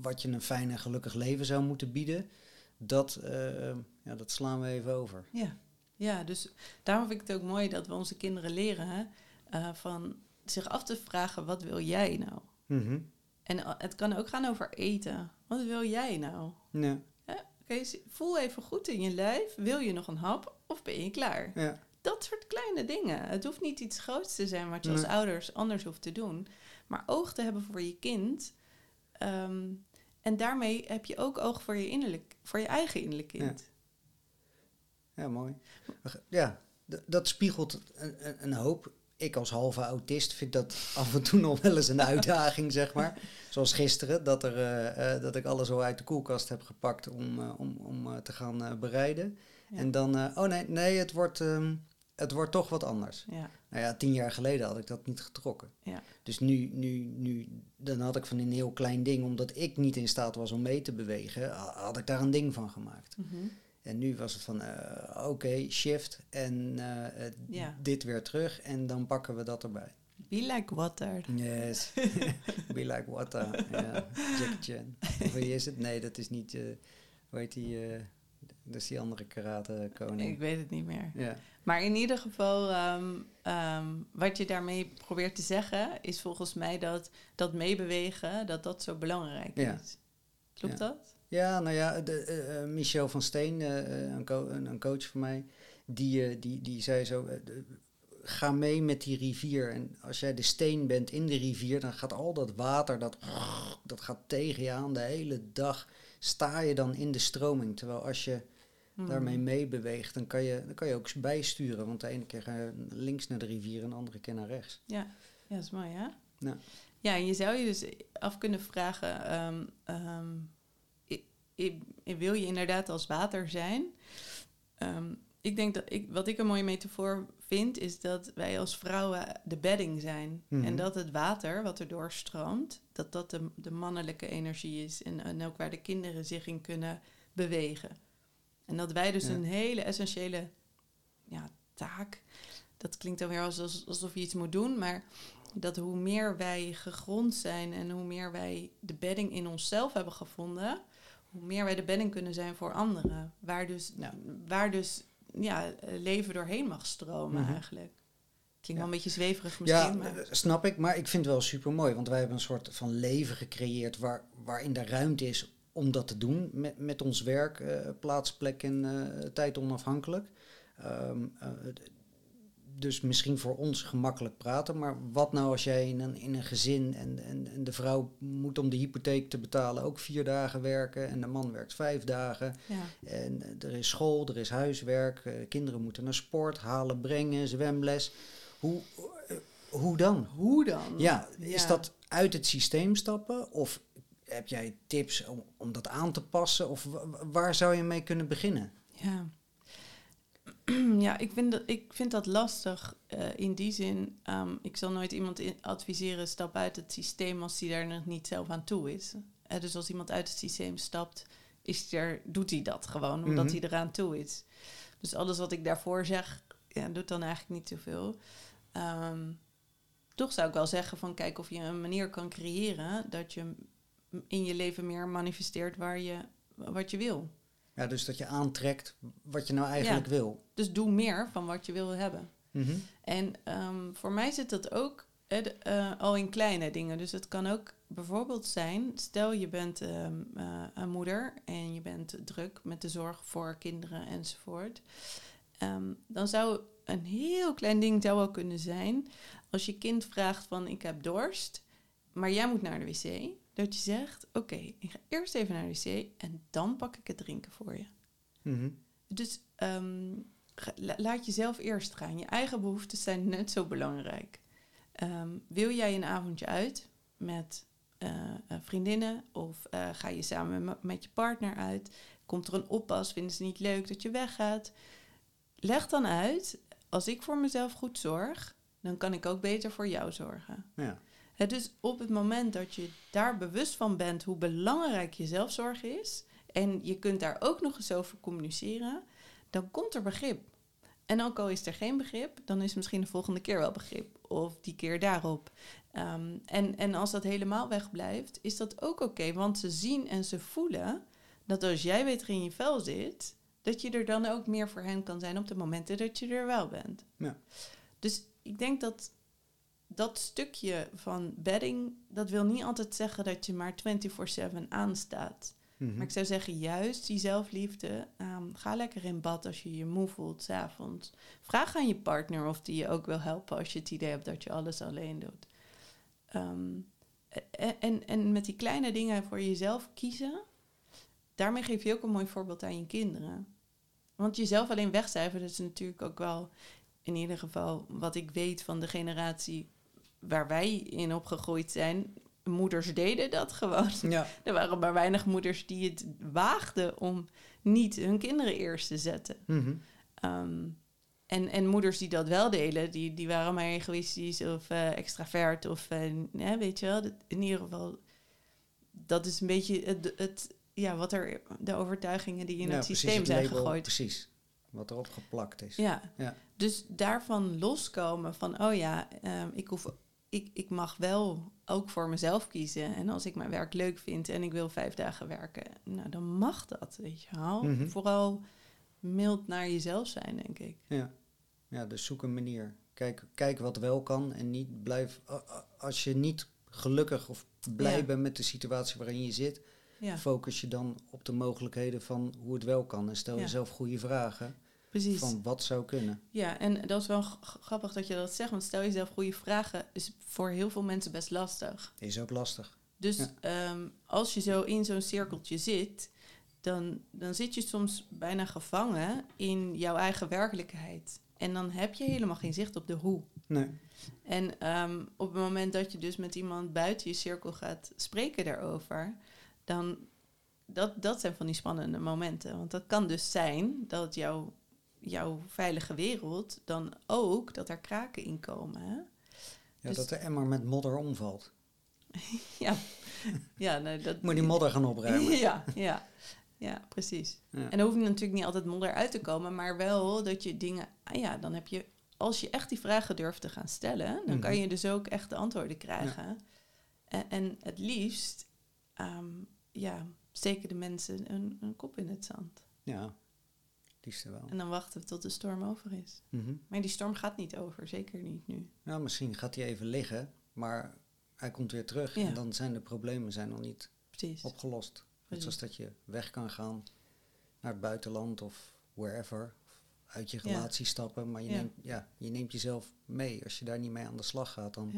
Wat je een fijn en gelukkig leven zou moeten bieden, dat, eh, ja, dat slaan we even over. Ja. ja, dus daarom vind ik het ook mooi dat we onze kinderen leren hè, eh, van zich af te vragen, wat wil jij nou? Mhm. En eh, het kan ook gaan over eten. Wat wil jij nou? Ja, voel even goed in je lijf. Wil je nog een hap of ben je klaar? ja, Dat soort kleine dingen. Het hoeft niet iets groots te zijn wat je als ouders anders hoeft te doen. Maar oog te hebben voor je kind. Ehm, en daarmee heb je ook oog voor je, innerlijk, voor je eigen innerlijk kind. ja, mooi. Ja, dat spiegelt een, een, hoop. Ik als halve autist vind dat af en toe nog wel eens een uitdaging, zeg maar. Zoals gisteren, dat, er, eh, eh, dat ik alles al uit de koelkast heb gepakt om, eh, om, om te gaan bereiden. Ja. En dan, oh nee, nee het, wordt, ehm, het wordt toch wat anders. Ja, Nou ja, tien jaar geleden had ik dat niet getrokken. ja, Dus nu, nu, nu, dan had ik van een heel klein ding, omdat ik niet in staat was om mee te bewegen, ha- had ik daar een ding van gemaakt. Mhm. En nu was het van, eh, oké, shift en eh, Ja. dit weer terug en dan pakken we dat erbij. Be like water. Yes, be like water. Ja, Jackie Chan. Of wie is het? Nee, dat is niet, eh hoe heet die, is die andere karate koning. Ik weet het niet meer. Ja, Maar in ieder geval, ehm, ehm, wat je daarmee probeert te zeggen, is volgens mij dat dat meebewegen, dat dat zo belangrijk Ja. is. Klopt Ja. dat? ja nou ja, de, eh, eh, Michel van Steen, eh, een, co- een, een coach van mij, die, die, die zei zo, de- ga mee met die rivier. En als jij de steen bent in de rivier, dan gaat al dat water, dat, dat gaat tegen je aan de hele dag. Sta je dan in de stroming. Terwijl als je Hmm. daarmee meebeweegt, dan kan, je, dan kan je ook bijsturen. Want de ene keer ga je links naar de rivier en de andere keer naar rechts. Ja, ja dat is mooi, hè? Ja. Ja, en je zou je dus af kunnen vragen, ehm, ehm, wil je inderdaad als water zijn? Ehm, ik denk dat ik, wat ik een mooie metafoor vind, is dat wij als vrouwen de bedding zijn. Mhm. En dat het water wat er doorstroomt, dat dat de, de mannelijke energie is. En, en ook waar de kinderen zich in kunnen bewegen. En dat wij dus Ja. een hele essentiële ja, taak. Dat klinkt dan weer als, alsof je iets moet doen, maar dat hoe meer wij gegrond zijn en hoe meer wij de bedding in onszelf hebben gevonden, hoe meer wij de bedding kunnen zijn voor anderen. Waar dus, Ja. waar dus ja, leven doorheen mag stromen Mhm. eigenlijk. Klinkt Ja. wel een beetje zweverig misschien, Ja, maar... eh, snap ik. Maar ik vind het wel super mooi. Want wij hebben een soort van leven gecreëerd waar, waarin er ruimte is om dat te doen. Met, met ons werk, eh, plaats, plek en eh, tijd onafhankelijk. Ehm, eh, dus misschien voor ons gemakkelijk praten. Maar wat nou als jij in een, in een gezin en, en, en de vrouw moet om de hypotheek te betalen ook vier dagen werken. En de man werkt vijf dagen. Ja. En er is school, er is huiswerk, kinderen moeten naar sport, halen, brengen, zwemles. Hoe, hoe dan? Hoe dan? Ja, is Ja. dat uit het systeem stappen? Of heb jij tips om, om dat aan te passen? Of wa- wa- waar zou je mee kunnen beginnen? Ja, ja ik, vind dat, ik vind dat lastig eh, in die zin. ehm, ik zal nooit iemand adviseren, stap uit het systeem als hij daar nog niet zelf aan toe is. Eh, dus als iemand uit het systeem stapt, is er, doet hij dat gewoon, omdat Mhm. hij eraan toe is. Dus alles wat ik daarvoor zeg, ja, doet dan eigenlijk niet zoveel. Ehm toch zou ik wel zeggen van kijk of je een manier kan creëren dat je in je leven meer manifesteert waar je, wat je wil. Ja, dus dat je aantrekt wat je nou eigenlijk wil. Dus doe meer van wat je wil hebben. Mhm. En ehm, voor mij zit dat ook eh, al in kleine dingen. Dus het kan ook bijvoorbeeld zijn, stel je bent ehm, eh, een moeder en je bent druk met de zorg voor kinderen enzovoort. Ehm, dan zou een heel klein ding zou wel kunnen zijn. Als je kind vraagt van ik heb dorst, maar jij moet naar de wc. Dat je zegt, oké, ik ga eerst even naar de wc en dan pak ik het drinken voor je. Mhm. Dus ehm, la- laat jezelf eerst gaan. Je eigen behoeftes zijn net zo belangrijk. Ehm, wil jij een avondje uit met eh, eh, vriendinnen of eh, ga je samen met, met je partner uit? Komt er een oppas? Vinden ze niet leuk dat je weggaat? Leg dan uit, als ik voor mezelf goed zorg, dan kan ik ook beter voor jou zorgen. Ja. Dus op het moment dat je daar bewust van bent hoe belangrijk je zelfzorg is, en je kunt daar ook nog eens over communiceren, dan komt er begrip. En ook al is er geen begrip, dan is misschien de volgende keer wel begrip. Of die keer daarop. Ehm, en, en als dat helemaal wegblijft, is dat ook oké. want ze zien en ze voelen dat als jij beter in je vel zit, dat je er dan ook meer voor hen kan zijn op de momenten dat je er wel bent. Ja. Dus ik denk dat dat stukje van bedding, dat wil niet altijd zeggen dat je maar 24/7 aanstaat. Mhm. Maar ik zou zeggen, juist die zelfliefde. ehm, ga lekker in bad als je je moe voelt, s'avonds. Vraag aan je partner of die je ook wil helpen als je het idee hebt dat je alles alleen doet. Ehm, en, en, en met die kleine dingen voor jezelf kiezen, daarmee geef je ook een mooi voorbeeld aan je kinderen. Want jezelf alleen wegcijferen, dat is natuurlijk ook wel, in ieder geval wat ik weet van de generatie waar wij in opgegroeid zijn. Moeders deden dat gewoon. Ja. Er waren maar weinig moeders die het waagden om niet hun kinderen eerst te zetten. Mhm. Ehm, en, en moeders die dat wel deden, die, die waren maar egoïstisch of eh, extravert of ja, weet je wel. Dat- In ieder geval, dat is een beetje het, het, ja, wat er, de overtuigingen die in Ja, het precies, systeem het zijn label, gegooid. Precies, wat erop geplakt is. Ja. Ja. dus daarvan loskomen van, oh ja, ehm, ik, hoef, ik, ik mag wel ook voor mezelf kiezen. En als ik mijn werk leuk vind en ik wil vijf dagen werken, nou dan mag dat, weet je wel. Mhm. Vooral mild naar jezelf zijn, denk ik. Ja. ja, dus zoek een manier. Kijk, kijk wat wel kan en niet blijf... Als je niet gelukkig of blij Ja. bent met de situatie waarin je zit... Ja, focus je dan op de mogelijkheden van hoe het wel kan. En stel Ja. jezelf goede vragen precies. van wat zou kunnen. Ja, en dat is wel grappig dat je dat zegt, want stel jezelf goede vragen is voor heel veel mensen best lastig. Is ook lastig. Dus Ja. ehm, als je zo in zo'n cirkeltje zit, dan, dan zit je soms bijna gevangen in jouw eigen werkelijkheid. En dan heb je helemaal geen zicht op de hoe. Nee. En ehm, op het moment dat je dus met iemand buiten je cirkel gaat spreken daarover, dan dat, dat zijn van die spannende momenten. Want dat kan dus zijn dat jouw, jouw veilige wereld dan ook dat er kraken in komen. Hè? Ja, Dus- dat de emmer met modder omvalt. Ja, ja nou, dat Moet die modder gaan opruimen. Ja, ja, ja, precies. Ja. En dan hoeft natuurlijk niet altijd modder uit te komen, maar wel dat je dingen, ah ja, dan heb je, als je echt die vragen durft te gaan stellen, dan kan Mhm. je dus ook echt de antwoorden krijgen. En, en het liefst, ehm, ja, steken de mensen een, een kop in het zand. Ja, wel. En dan wachten we tot de storm over is. Mhm. Maar die storm gaat niet over, zeker niet nu. Nou, misschien gaat hij even liggen, maar hij komt weer terug. Ja. En dan zijn de problemen zijn nog niet Precies. opgelost. Net zoals dat je weg kan gaan naar het buitenland of wherever. Of uit je Ja. relatie stappen. Maar je, Ja. Neemt, ja, je neemt jezelf mee. Als je daar niet mee aan de slag gaat, dan,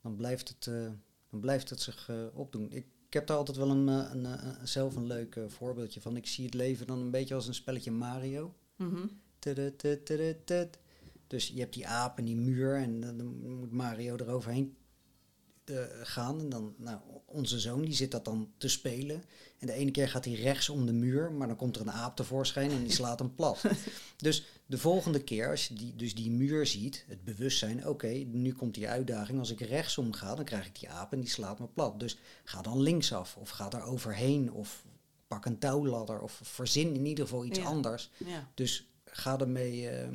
dan, blijft, het, eh, dan blijft het zich eh, opdoen. Ik, ik heb daar altijd wel een, eh, een, eh, een- zelf een leuk eh, voorbeeldje van. Ik zie het leven dan een beetje als een spelletje Mario. Mhm. Tudututututut. Dus je hebt die aap en die muur en dan moet Mario eroverheen gaan. En dan, nou, onze zoon die zit dat dan te spelen. En de ene keer gaat hij rechts om de muur, maar dan komt er een aap tevoorschijn en die slaat hem plat. dus de volgende keer, als je die, dus die muur ziet, het bewustzijn, oké, nu komt die uitdaging. Als ik rechtsom ga, dan krijg ik die aap en die slaat me plat. Dus ga dan linksaf of ga daar overheen of pak een touwladder of verzin in ieder geval iets Ja. anders. Ja, Dus ga ermee. eh,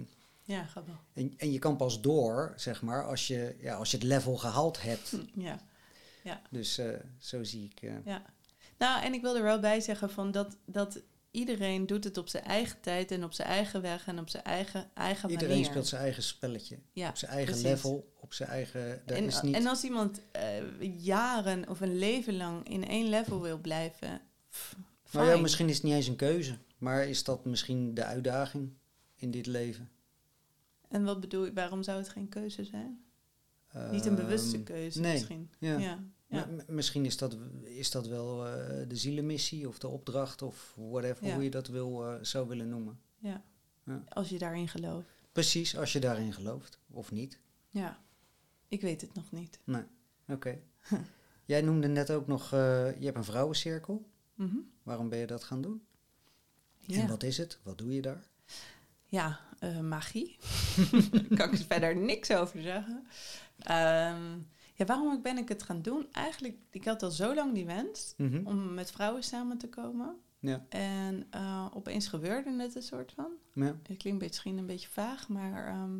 ja, wel. en, en je kan pas door, zeg maar, als je, ja, als je het level gehaald hebt. Hm, Ja. Dus eh, zo zie ik. eh, Ja. Nou, en ik wil er wel bij zeggen van dat, dat iedereen doet het op zijn eigen tijd en op zijn eigen weg en op zijn eigen, eigen iedereen manier. speelt zijn eigen spelletje. ja, op zijn eigen precies. level, op zijn eigen. Daar En, is niet. en als iemand eh, jaren of een leven lang in één level wil blijven, pff, nou ja, misschien is het niet eens een keuze, maar is dat misschien de uitdaging in dit leven? En wat bedoel je, waarom zou het geen keuze zijn? Niet een bewuste Ehm, keuze nee, misschien. Ja. Ja. misschien is dat, is dat wel eh, de zielenmissie of de opdracht of whatever, Ja. hoe je dat wil, eh, zou willen noemen. ja. Ja. Als je daarin gelooft. Precies, als je daarin gelooft of niet. Ja. Ik weet het nog niet. Oké. Jij noemde net ook nog, eh, je hebt een vrouwencirkel. Mhm. Waarom ben je dat gaan doen? En wat is het? Wat doe je daar? Ja eh, magie. Daar kan ik verder niks over zeggen. Ehm, ja, waarom ben ik het gaan doen? Eigenlijk, ik had al zo lang die wens Mhm. om met vrouwen samen te komen. Ja. En eh, opeens gebeurde het een soort van. Ja. Het klinkt misschien een beetje vaag, maar ehm,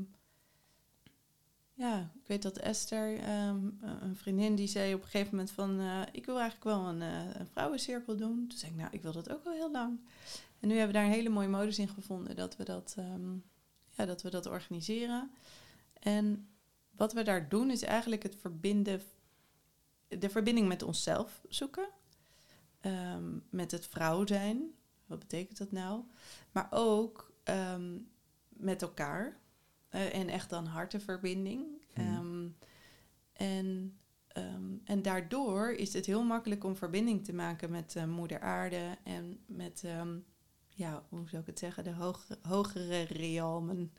ja, ik weet dat Esther, ehm, een vriendin, die zei op een gegeven moment van, eh, ik wil eigenlijk wel een, eh, een vrouwencirkel doen. Toen zei ik, nou, ik wil dat ook al heel lang. En nu hebben we daar een hele mooie modus in gevonden dat we dat, ehm, ja, dat we dat organiseren. En wat we daar doen is eigenlijk het verbinden, de verbinding met onszelf zoeken. Ehm, met het vrouw zijn. Wat betekent dat nou? Maar ook ehm, met elkaar. Eh, en echt dan hartenverbinding. Ehm, en, en daardoor is het heel makkelijk om verbinding te maken met eh, moeder aarde. En met, ja, hoe zou ik het zeggen, de hoge, hogere realmen.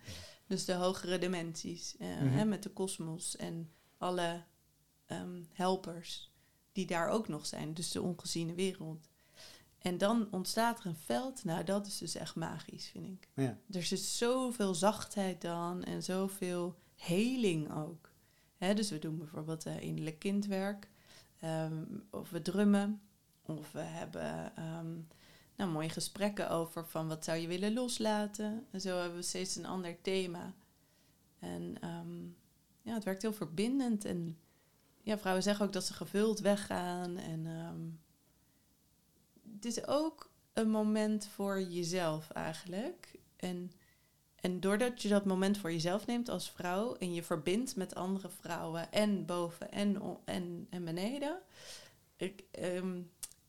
Dus de hogere dimensies. eh, Mhm. hè, met de kosmos en alle ehm, helpers die daar ook nog zijn. Dus de ongeziene wereld. En dan ontstaat er een veld. Nou, dat is dus echt magisch, vind ik. Ja. Er zit zoveel zachtheid dan en zoveel heling ook. Hè, dus we doen bijvoorbeeld eh, innerlijk kindwerk. ehm, of we drummen. Of we hebben ehm, nou, mooie gesprekken over van wat zou je willen loslaten. En zo hebben we steeds een ander thema. En ehm, ja, het werkt heel verbindend. En ja, vrouwen zeggen ook dat ze gevuld weggaan. En ehm, het is ook een moment voor jezelf eigenlijk. En, en doordat je dat moment voor jezelf neemt als vrouw en je verbindt met andere vrouwen en boven en, en, en beneden, ik, ehm,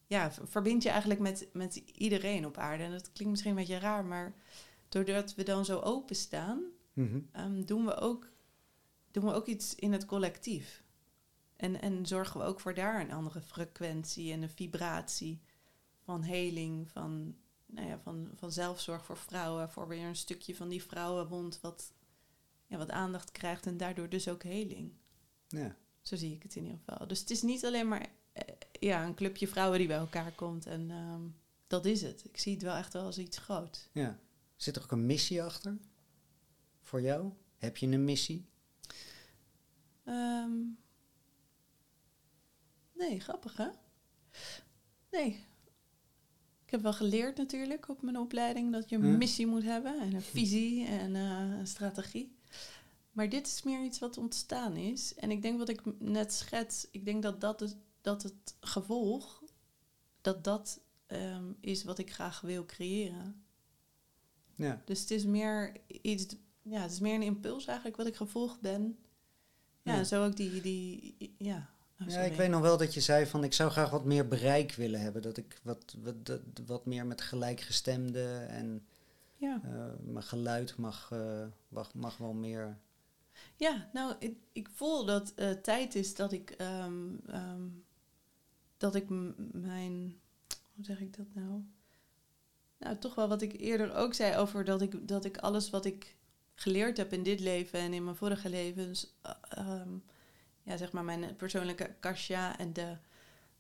ja, verbind je eigenlijk met, met iedereen op aarde. En dat klinkt misschien een beetje raar, maar doordat we dan zo openstaan, ehm, doen, we ook, doen we ook iets in het collectief. En, en zorgen we ook voor daar een andere frequentie en een vibratie van heling, van, nou ja, van, van zelfzorg voor vrouwen, voor weer een stukje van die vrouwenwond wat, ja, wat aandacht krijgt en daardoor dus ook heling. Ja. Zo zie ik het in ieder geval. Dus het is niet alleen maar ja, een clubje vrouwen die bij elkaar komt en ehm, dat is het. Ik zie het wel echt wel als iets groots. ja. Zit er ook een missie achter? Voor jou? Heb je een missie? Ehm, nee, grappig hè? Nee. Ik heb wel geleerd natuurlijk op mijn opleiding dat je een missie moet hebben en een visie en eh, een strategie. Maar dit is meer iets wat ontstaan is. En ik denk wat ik net schets, ik denk dat dat, het, dat het gevolg, dat dat ehm, is wat ik graag wil creëren. Ja. Dus het is meer iets, ja, het is meer een impuls eigenlijk wat ik gevolgd ben. Ja, zo ook die, die ja. oh, Ja, ik weet nog wel dat je zei van ik zou graag wat meer bereik willen hebben. Dat ik wat, wat, dat- wat meer met gelijkgestemden en Ja. eh, mijn geluid mag, eh, mag, mag wel meer. ja, nou, ik, ik voel dat het tijd is dat ik, ehm, ehm, dat ik mijn, hoe zeg ik dat nou? Nou, toch wel wat ik eerder ook zei over dat ik, dat ik alles wat ik geleerd heb in dit leven en in mijn vorige levens, eh, ehm, ja, zeg maar mijn persoonlijke kasja en de,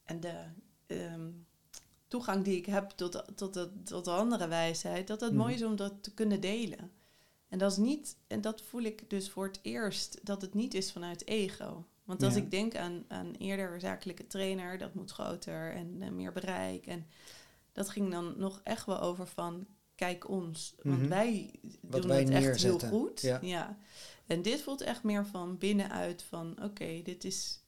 en de ehm, toegang die ik heb tot, tot, de, tot de andere wijsheid, dat het Mhm. mooi is om dat te kunnen delen. En dat is niet, en dat voel ik dus voor het eerst, dat het niet is vanuit ego. Want als Ja. ik denk aan, aan eerder zakelijke trainer, dat moet groter en eh, meer bereik. En dat ging dan nog echt wel over van, kijk ons. Want Mhm. wij Wat doen wij het echt heel goed. Ja. En dit voelt echt meer van binnenuit van, oké, dit is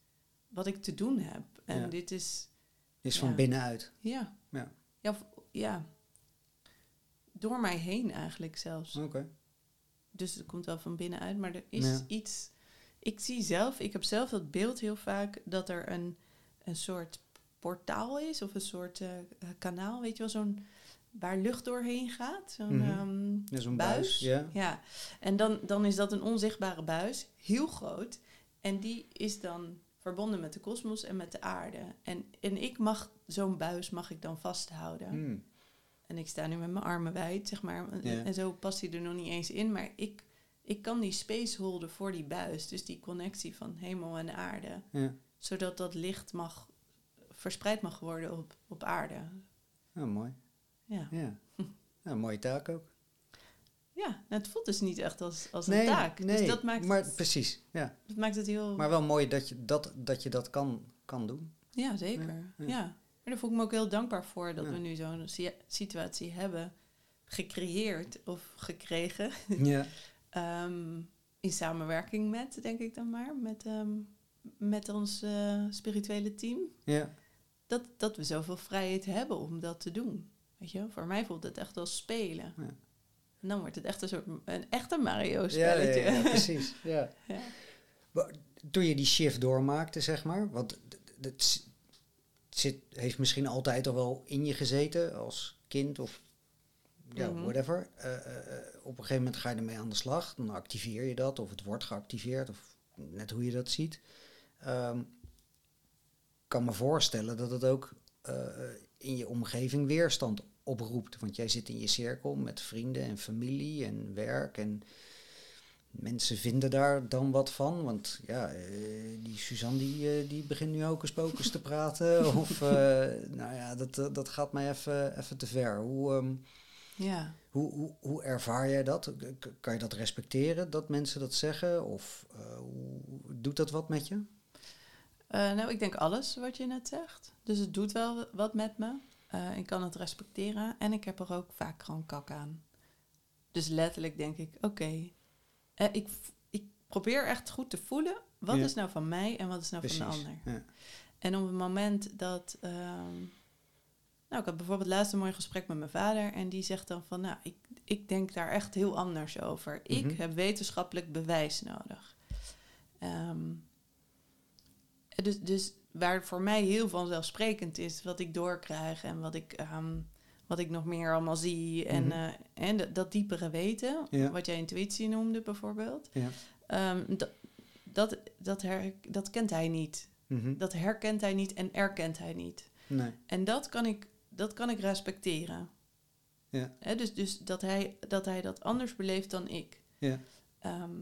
wat ik te doen heb. En Ja. dit is, Is van binnenuit. ja. Ja. Ja. Door mij heen eigenlijk zelfs. Oké. Dus het komt wel van binnenuit, maar er is iets. Ik zie zelf, ik heb zelf dat beeld heel vaak dat er een, een soort portaal is of een soort eh, kanaal, weet je wel, zo'n waar lucht doorheen gaat. Zo'n ehm, Ja, buis. buis, ja. Ja, en dan, dan is dat een onzichtbare buis, heel groot. En die is dan verbonden met de kosmos en met de aarde. En, en ik mag zo'n buis mag ik dan vasthouden. Hmm. En ik sta nu met mijn armen wijd, zeg maar. En zo past hij er nog niet eens in. Maar ik, ik kan die space holden voor die buis. Dus die connectie van hemel en aarde. Ja. Zodat dat licht mag, verspreid mag worden op, op aarde. Ja, mooi. Ja, Ja. ja, mooie taak ook. ja nou, het voelt dus niet echt als, als nee, een taak. Nee, dus dat maakt, maar het, precies. Ja. dat maakt het heel... Maar wel mooi dat je dat, dat, je dat kan, kan doen. Ja, zeker. Ja, Ja. Maar daar voel ik me ook heel dankbaar voor dat we nu zo'n si- situatie hebben gecreëerd of gekregen. Ja. Ehm, in samenwerking met, denk ik dan maar, met, ehm, met ons eh, spirituele team. Ja. Dat, dat we zoveel vrijheid hebben om dat te doen. Weet je, voor mij voelt het echt als spelen. Ja. En dan wordt het echt een soort een echte Mario Ja, spelletje. ja, ja, precies. Ja. Toen je die shift doormaakte, zeg maar, want het zit, heeft misschien altijd al wel in je gezeten als kind of ja, Mhm. whatever. Eh, eh, eh, op een gegeven moment ga je ermee aan de slag, dan activeer je dat of het wordt geactiveerd of net hoe je dat ziet. Ehm, Ik kan me voorstellen dat het ook in je omgeving weerstand oproept. Want jij zit in je cirkel met vrienden en familie en werk. En mensen vinden daar dan wat van. Want ja, die Suzanne die, die begint nu ook eens pokers te praten. Of nou ja, dat, dat dat gaat mij even, even te ver. Hoe, ehm, ja. hoe, hoe, hoe ervaar jij dat? Kan je dat respecteren, dat mensen dat zeggen? Of eh, hoe, doet dat wat met je? Eh, nou, ik denk alles wat je net zegt. Dus het doet wel wat met me. Eh, ik kan het respecteren en ik heb er ook vaak gewoon kak aan. Dus letterlijk denk ik, oké, eh, ik, ik probeer echt goed te voelen, wat Ja. is nou van mij en wat is nou van de ander. Ja. En op het moment dat, ehm, nou, ik had bijvoorbeeld laatst een mooi gesprek met mijn vader en die zegt dan van, nou, ik, ik denk daar echt heel anders over. Ik Mhm. heb wetenschappelijk bewijs nodig. Ehm, dus, dus waar voor mij heel vanzelfsprekend is wat ik doorkrijg en wat ik, ehm, wat ik nog meer allemaal zie en, Mhm. eh, en dat, dat diepere weten, Ja. wat jij intuïtie noemde bijvoorbeeld, Ja. ehm, dat, dat, dat, her, dat kent hij niet. Mhm. Dat herkent hij niet en erkent hij niet. Nee. En dat kan ik, dat kan ik respecteren. Ja. Hè, dus dus dat, hij, dat hij dat anders beleeft dan ik. Ja. Ehm,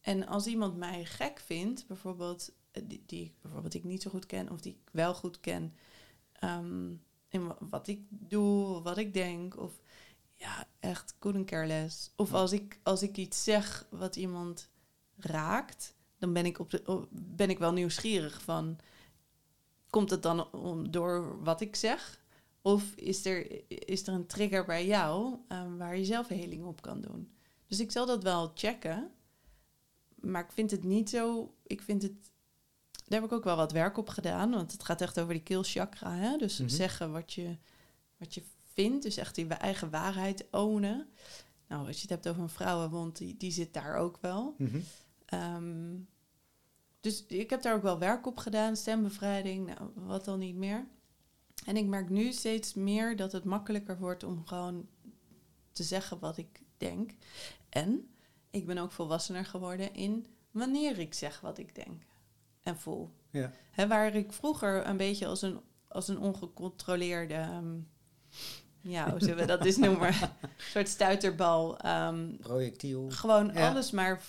en als iemand mij gek vindt, bijvoorbeeld eh, die, die ik bijvoorbeeld ik niet zo goed ken of die ik wel goed ken, ehm, in wa- wat ik doe, wat ik denk, of ja, echt couldn't care less. Of als ik, als ik iets zeg wat iemand raakt, dan ben ik, op de, op- ben ik wel nieuwsgierig van, komt het dan om, door wat ik zeg? Of is er, is er een trigger bij jou ehm, waar je zelf heling op kan doen? Dus ik zal dat wel checken. Maar ik vind het niet zo. Ik vind het. Daar heb ik ook wel wat werk op gedaan. Want het gaat echt over die keelchakra. Hè? Dus Mhm. zeggen wat je, wat je vindt. Dus echt die eigen waarheid ownen. Nou, als je het hebt over een vrouwenwond, die, die zit daar ook wel. Mhm. Ehm, dus ik heb daar ook wel werk op gedaan, stembevrijding, nou, wat dan niet meer. En ik merk nu steeds meer dat het makkelijker wordt om gewoon te zeggen wat ik denk. En ik ben ook volwassener geworden in wanneer ik zeg wat ik denk en voel. Ja. Hè, waar ik vroeger een beetje als een, als een ongecontroleerde, ehm, ja, hoe zullen we dat eens noemen, een soort stuiterbal. ehm, Projectiel. gewoon Ja. alles maar,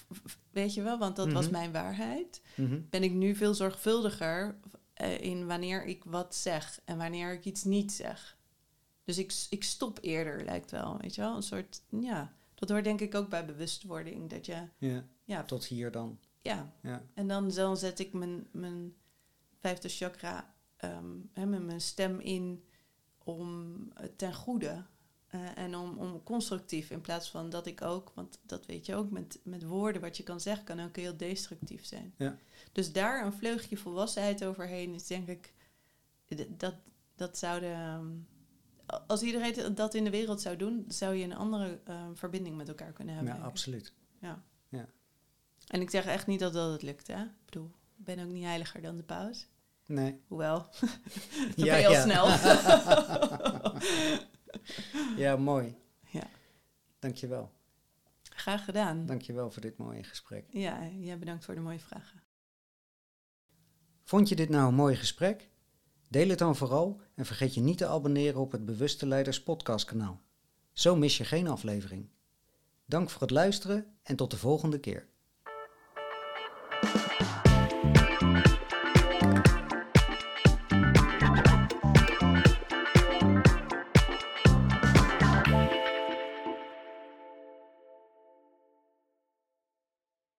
weet je wel, want dat was Mhm. mijn waarheid. Mhm. Ben ik nu veel zorgvuldiger eh, in wanneer ik wat zeg en wanneer ik iets niet zeg. Dus ik, ik stop eerder, lijkt wel, weet je wel. Een soort, ja, dat hoort denk ik ook bij bewustwording. Dat je, Ja. ja, Tot hier dan. ja. Ja. En dan, dan zet ik mijn, mijn vijfde chakra, ehm, hè, met mijn stem in om ten goede. eh, en om, om constructief in plaats van dat ik ook, want dat weet je ook, met, met woorden wat je kan zeggen, kan ook heel destructief zijn. Ja. Dus daar een vleugje volwassenheid overheen is denk ik, dat, dat zouden, ehm, als iedereen dat in de wereld zou doen, zou je een andere ehm, verbinding met elkaar kunnen hebben. Ja, denk ik. absoluut. En ik zeg echt niet dat dat het lukt, hè. Ik bedoel, ik ben ook niet heiliger dan de paus. Nee. Hoewel, dan Ja, ben je al ja. snel. Ja, mooi. Ja. Dankjewel. Graag gedaan. Dankjewel voor dit mooie gesprek. Ja, ja, bedankt voor de mooie vragen. Vond je dit nou een mooi gesprek? Deel het dan vooral en vergeet je niet te abonneren op het Bewuste Leiders podcastkanaal. Zo mis je geen aflevering. Dank voor het luisteren en tot de volgende keer.